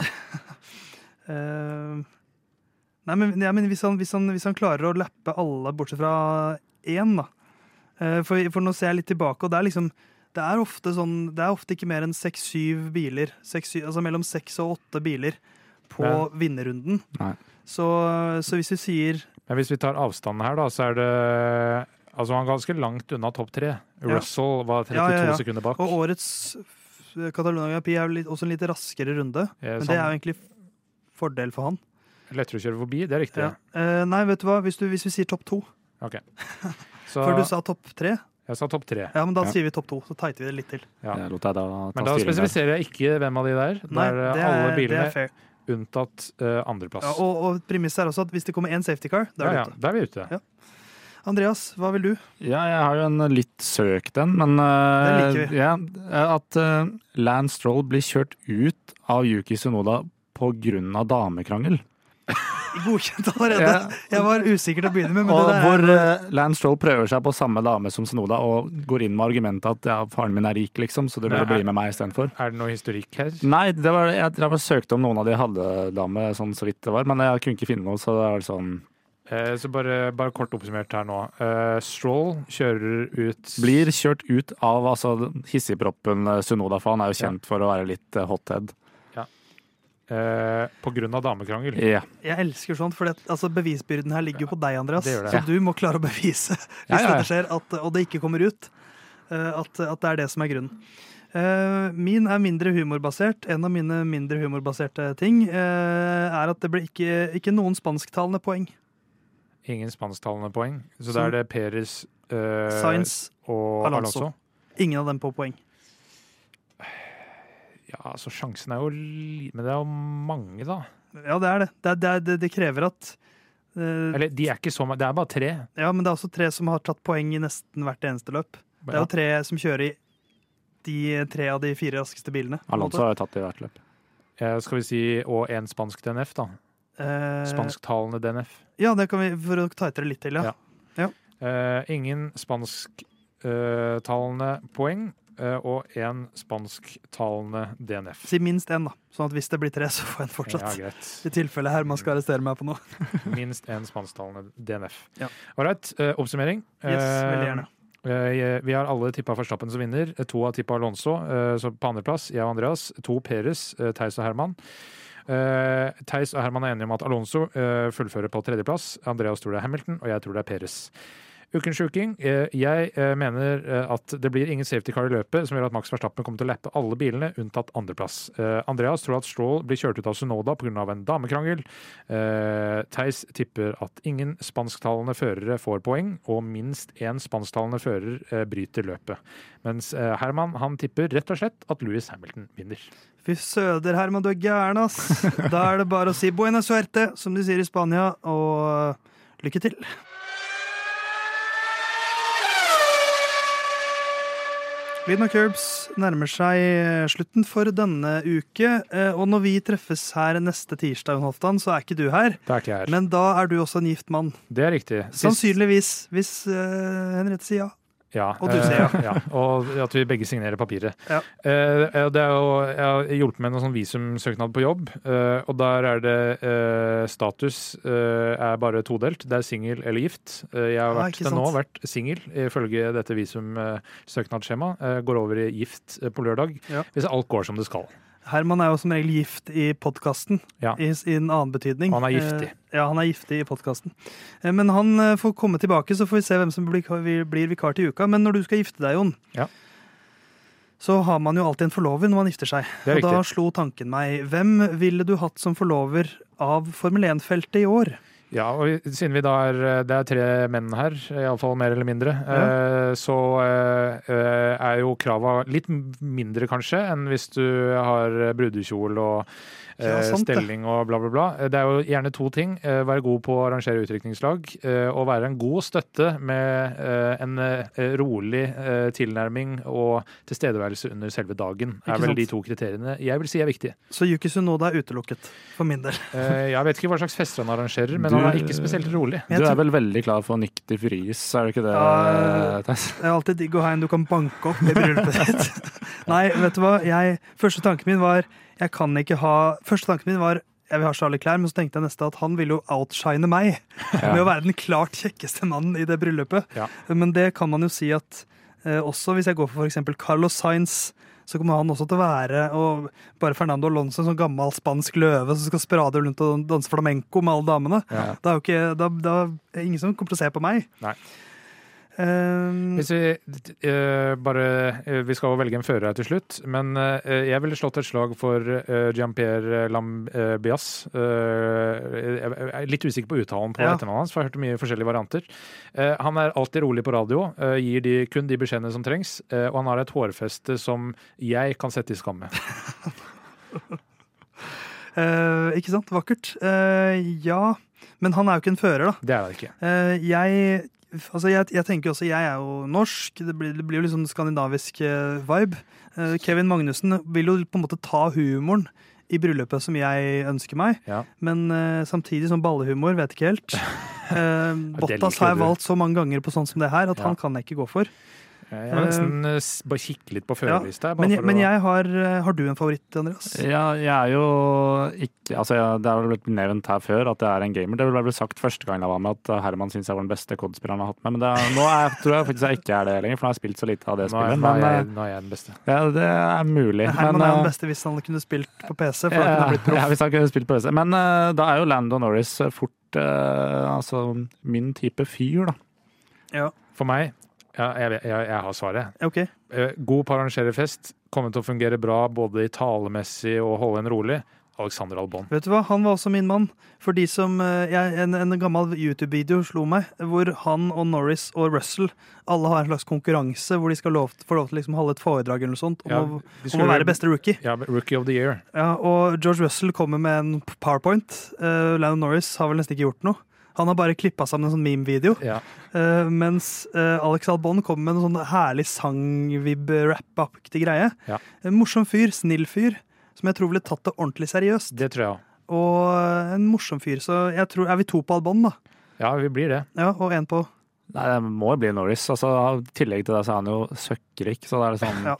uh, nei, men, ja, men hvis, han, hvis, han, hvis han klarer å lappe alle bortsett fra én, da. Eh, for, for nå ser jeg litt tilbake, og det er liksom det er ofte, sånn, det er ofte ikke mer enn seks-syv biler. Seks, syv- altså mellom seks og åtte biler på Ja. vinnerrunden. Så, så hvis vi sier Men hvis vi tar avstanden her, da, så er det Altså, han er ganske langt unna topp tre. Russell var 32 Ja, ja, ja. sekunder bak. Og årets f- Catalonia GP er også en litt raskere runde, men sånn, det er jo egentlig fordel for han. Lettere å kjøre forbi, det er riktig. Eh, nei, vet du hva, hvis, du, hvis vi sier topp to Ok. Så Før du sa topp tre. jeg sa topp tre. Ja, men da Ja. sier vi topp to. Så tighter vi det litt til. Ja. Det lot jeg da ta Men da spesifiserer jeg ikke hvem av de der. Det Nei, det alle er, det bilene er fair. unntatt uh, andreplass. Ja, og, og premisset er også at hvis det kommer én safety car, da er ja, det ja, er vi ute. Ja. Andreas, hva vil du? Ja, jeg har jo en litt søkt en, men eh, liker vi. ja, at uh, Lance Stroll blir kjørt ut av Yuki Sunoda av damekrangel. Godkjent allerede. Ja. Jeg var usikker til å begynne med, men Og det hvor der er eh, Lance Stroll prøver seg på samme dame som Snoda og går inn med argumentet at ja, faren min er rik, liksom, så du er- bli med meg istedenfor. Er det noe historikk her? Nei, det var, jeg, jeg bare søkte om noen av de hadde dame, sånn så vidt det var, men jeg kunne ikke finne noe, så det var sånn Eh, så bare, bare kort oppsummert her nå. Uh, Stroll kjører ut Blir kjørt ut av altså, hissigproppen Sunoda, for han er jo kjent for å være litt hothead. Eh, av damekrangel. Ja. Jeg elsker sånt, for altså, bevisbyrden her ligger jo på deg, Andreas. det det. Så du må klare å bevise, hvis Ja, ja, ja. dette skjer, at, og det ikke kommer ut, eh, at, at det er det som er grunnen. Eh, min er mindre humorbasert. En av mine mindre humorbaserte ting eh, er at det ble ikke, ikke noen spansktalende poeng. Ingen spansktalende poeng. Så Så- da er det Peres uh, Sainz, og Alonso. Alonso. ingen av dem på poeng. Ja, så sjansen er jo li... Men det er jo mange, da. Ja, det er det. Det, er- det, er- det, det krever at uh, Eller de er ikke så mange. Det er bare tre. Ja, men det er også tre som har tatt poeng i nesten hvert eneste løp. Det er jo tre som kjører i de tre av de fire raskeste bilene. Alonso har jo tatt det i hvert løp. Eh, skal vi si og en spansk DNF, da. Eh, Spansktalende DNF. Ja, det kan vi for å tighte det litt til, ja. Ja. Eh, ingen spansktalende poeng og én spansktalende DNF. Si minst én, da. Sånn at hvis det blir tre, så får en fortsatt. Ja. I tilfelle Herman skal arrestere meg på noe. Minst én spansktalende DNF. Ja. Ålreit, eh, oppsummering. Yes, Eh, veldig gjerne. eh, vi har alle tippa Verstappen som vinner. Eh, To har tippa Alonso eh, på andreplass. Jeg og Andreas. To Peres, eh, Theis og Herman. Uh, Theis og Herman er enige om at Alonso uh, fullfører på tredjeplass. Andreas tror det er Hamilton, og jeg tror det er Peres. Ukens sjuking. Eh, jeg eh, mener eh, at det blir ingen safety car i løpet som gjør at Max Verstappen kommer til å lappe alle bilene, unntatt andreplass. Andreas tror at Stroll blir kjørt ut av Sunoda pga. en damekrangel. Theis tipper at ingen spansktalende førere får poeng, og minst én spansktalende fører bryter løpet. Mens Herman han tipper rett og slett at Louis Hamilton vinner. Fy søder, Herman, du er gæren, ass. Da er det bare å si buena suerte, som de sier i Spania, og lykke til. Lyden av Curbs nærmer seg slutten for denne uke. eh, Og når vi treffes her neste tirsdag, Halvdan, så er ikke du her. Det er ikke jeg her. Men da er du også en gift mann. Det er riktig. Sannsynligvis, hvis uh, Henriette sier ja. Ja, Og du sier eh, ja. Og at vi begge signerer papiret. Ja. Eh, det er jo, jeg har hjulpet med noen sånn visumsøknad på jobb, eh, og der er det eh, status eh, er bare todelt. Det er singel eller gift. Eh, jeg har Ah, vært, til nå vært singel ifølge dette visumsøknadsskjemaet. Går over i gift eh, på lørdag Ja. hvis alt går som det skal. Herman er jo som regel gift i podkasten, Ja. i, i en annen betydning. Han er giftig. Eh, ja, han er giftig i podkasten. Eh, men han eh, får komme tilbake, så får vi se hvem som blir, blir vikar til uka. Men når du skal gifte deg, Jon, Ja. så har man jo alltid en forlover når man gifter seg. Og da slo tanken meg hvem ville du hatt som forlover av Formel 1-feltet i år? Ja, og siden vi da er Det er tre menn her, iallfall mer eller mindre, ja. så eh, eh, er jo krava litt mindre, kanskje, enn hvis du har brudekjole og Ja, eh, sant stelling og bla, bla, bla. Det er jo gjerne to ting. Eh, være god på å arrangere utdrikningslag eh, og være en god støtte med eh, en eh, rolig eh, tilnærming og tilstedeværelse under selve dagen. Er vel de to kriteriene jeg vil si er viktige. Så Yuki Sunoda er utelukket, for min del. Eh, jeg vet ikke hva slags fester han arrangerer, men Du- han er ikke spesielt rolig. Du er vel veldig klar for Nyk de Vries, er du ikke det, Ja, Theis? Det er alltid digg å ha en du kan banke opp i bryllupet ditt. Nei, vet du hva? Jeg, første tanken min var jeg kan ikke ha Første tanken min var jeg vil ha Charlie Clair, men så tenkte jeg neste at han ville jo outshine meg med å være den klart kjekkeste mannen i det bryllupet. Ja. Men det kan man jo si at eh, også hvis jeg går for f.eks. Carlos Sainz, så kommer han også til å være og bare Fernando Alonso, en sånn gammel spansk løve som skal sprade rundt og danse flamenco med alle damene. Ja. Da er jo ikke, da, da er ingen som kommer til å se på meg. Nei. Eh, Hvis vi uh, bare uh, Vi skal velge en fører her til slutt, men uh, jeg ville slått et slag for Jean-Pierre Lambias. Jeg er litt usikker på uttalen på Ja. etternavnet hans, for jeg har hørt mye forskjellige varianter. Han er alltid rolig på radio, gir de, kun de beskjedene som trengs, og han har et hårfeste som jeg kan sette i skamme. med. ikke sant? Vakkert. Ja, men han er jo ikke en fører, da. Det er det ikke. Jeg, altså jeg, jeg tenker også, jeg er jo norsk. Det blir, det blir jo litt sånn skandinavisk eh, vibe. Eh, Kevin Magnussen vil jo på en måte ta humoren i bryllupet som jeg ønsker meg. Ja. Men uh, samtidig som ballehumor, vet ikke helt. Uh, Bottas har jeg valgt så mange ganger på sånn som det her at Ja. han kan jeg ikke gå for. Jeg må nesten eh, bare kikke litt på førerlista. Ja, Men, jeg- men å- jeg har, eh, har du en favoritt, Andreas? Ja, jeg er jo ikke Altså, jeg, det er vel blitt nevnt her før at jeg er en gamer. Det ble vel sagt første gang jeg var med at Herman syns jeg var den beste COD-spilleren jeg har hatt med, men det er, nå er, tror jeg faktisk jeg ikke er det lenger, for nå har jeg spilt så lite av det spillet. nå, er Men jeg, eh, nå er jeg den beste. ja, det er mulig. Herman men, er den eh, beste hvis han kunne spilt på PC. For da kunne ja, han blitt proff. ja, hvis han kunne spilt på PC. Men eh, da er jo Lando Norris fort eh, altså min type fyr, da. Ja, For meg, ja, jeg, jeg, jeg har svaret. ok. Eh, God på å arrangere fest. Kommer til å fungere bra både i talemessig og holde en rolig. Alexander Albon. Vet du hva, han var også min mann. For de som, eh, jeg, en, en gammel YouTube-video slo meg, hvor han og Norris og Russell alle har en slags konkurranse hvor de skal lov, få lov til å liksom holde et foredrag eller noe sånt om, Ja, å, om å være beste rookie. Ja, Rookie of the Year. Ja, og George Russell kommer med en powerpoint. Uh, Landon Norris har vel nesten ikke gjort noe. Han har bare klippa sammen en sånn meme-video. Ja. Uh, mens uh, Alex Albon kommer med en sånn herlig sang-vib-rap-aktig greie. Ja. En morsom fyr, snill fyr, som jeg tror ville tatt det ordentlig seriøst. Det tror jeg også. Og en morsom fyr, så jeg tror Er vi to på Albon, da? Ja, vi blir det. Ja, og én på Nei, det må jo bli Norris. Altså, I tillegg til det så er han jo søkkrik, så det er sånn Ja.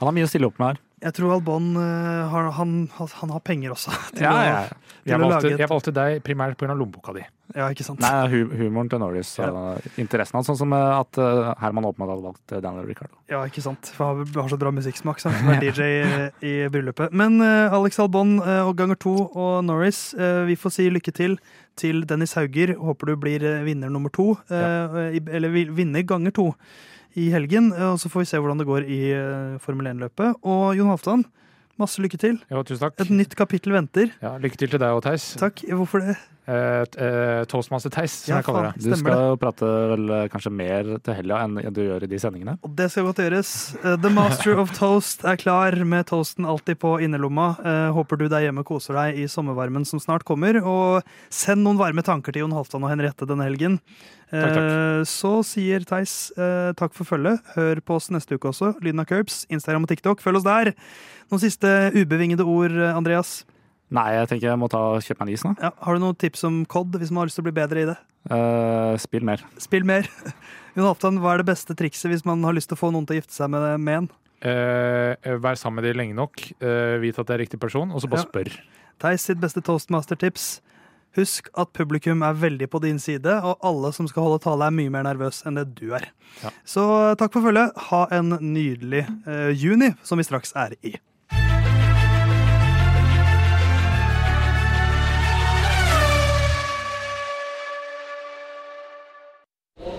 Han har mye å stille opp med her. Jeg tror Albon eh, har, han, han har penger også. Til Ja, å, ja. Jeg å lage valgte, et- jeg valgte deg primært pga. lommeboka di. ja, ikke sant? Nei, hu humoren til Norris og interessen hans. Sånn som eh, at eh, Herman åpenbart hadde valgt Daniel Ricciardo. Ja, ikke sant. For han har så bra musikksmak, så han er DJ i, i bryllupet. Men Alex Albon og ganger to og Norris, vi får si lykke til til Dennis Hauger. Håper du blir vinner nummer to. i, eller vinner ganger to i helgen. eh, og så får vi se hvordan det går i eh, Formel 1-løpet. Og Jon Halvdan, masse lykke til. Jo, tusen takk. Et nytt kapittel venter. Ja, lykke til til deg og Theis. Takk. Hvorfor det? Eh, eh, Toastmaster-Theis, som Ja, jeg kaller det. Du skal jo prate vel eh, kanskje mer til helga enn du gjør i de sendingene. Og det skal godt gjøres. Eh, The Master of Toast er klar med toasten alltid på innerlomma. Eh, håper du der hjemme koser deg i sommervarmen som snart kommer. Og send noen varme tanker til Jon Halvdan og Henriette denne helgen. Takk, takk. Eh, Så sier Theis takk for følget. Hør på oss neste uke også. Lyden av Curbs, Instagram og TikTok. Følg oss der. Noen siste ubevingede ord, Andreas? Nei, jeg tenker jeg må ta og kjøpe meg en is nå. Ja, har du noen tips om COD, hvis man har lyst til å bli bedre i det? Uh, spill mer. Spill mer. Jon Halvdan, hva er det beste trikset hvis man har lyst til å få noen til å gifte seg med, med en? Uh, vær sammen med dem lenge nok. uh, vit at det er riktig person, og så bare Ja. spør. Theis sitt beste toastmaster-tips. Husk at publikum er veldig på din side, og alle som skal holde tale, er mye mer nervøs enn det du er. Ja. Så takk for følget. Ha en nydelig juni, som vi straks er i.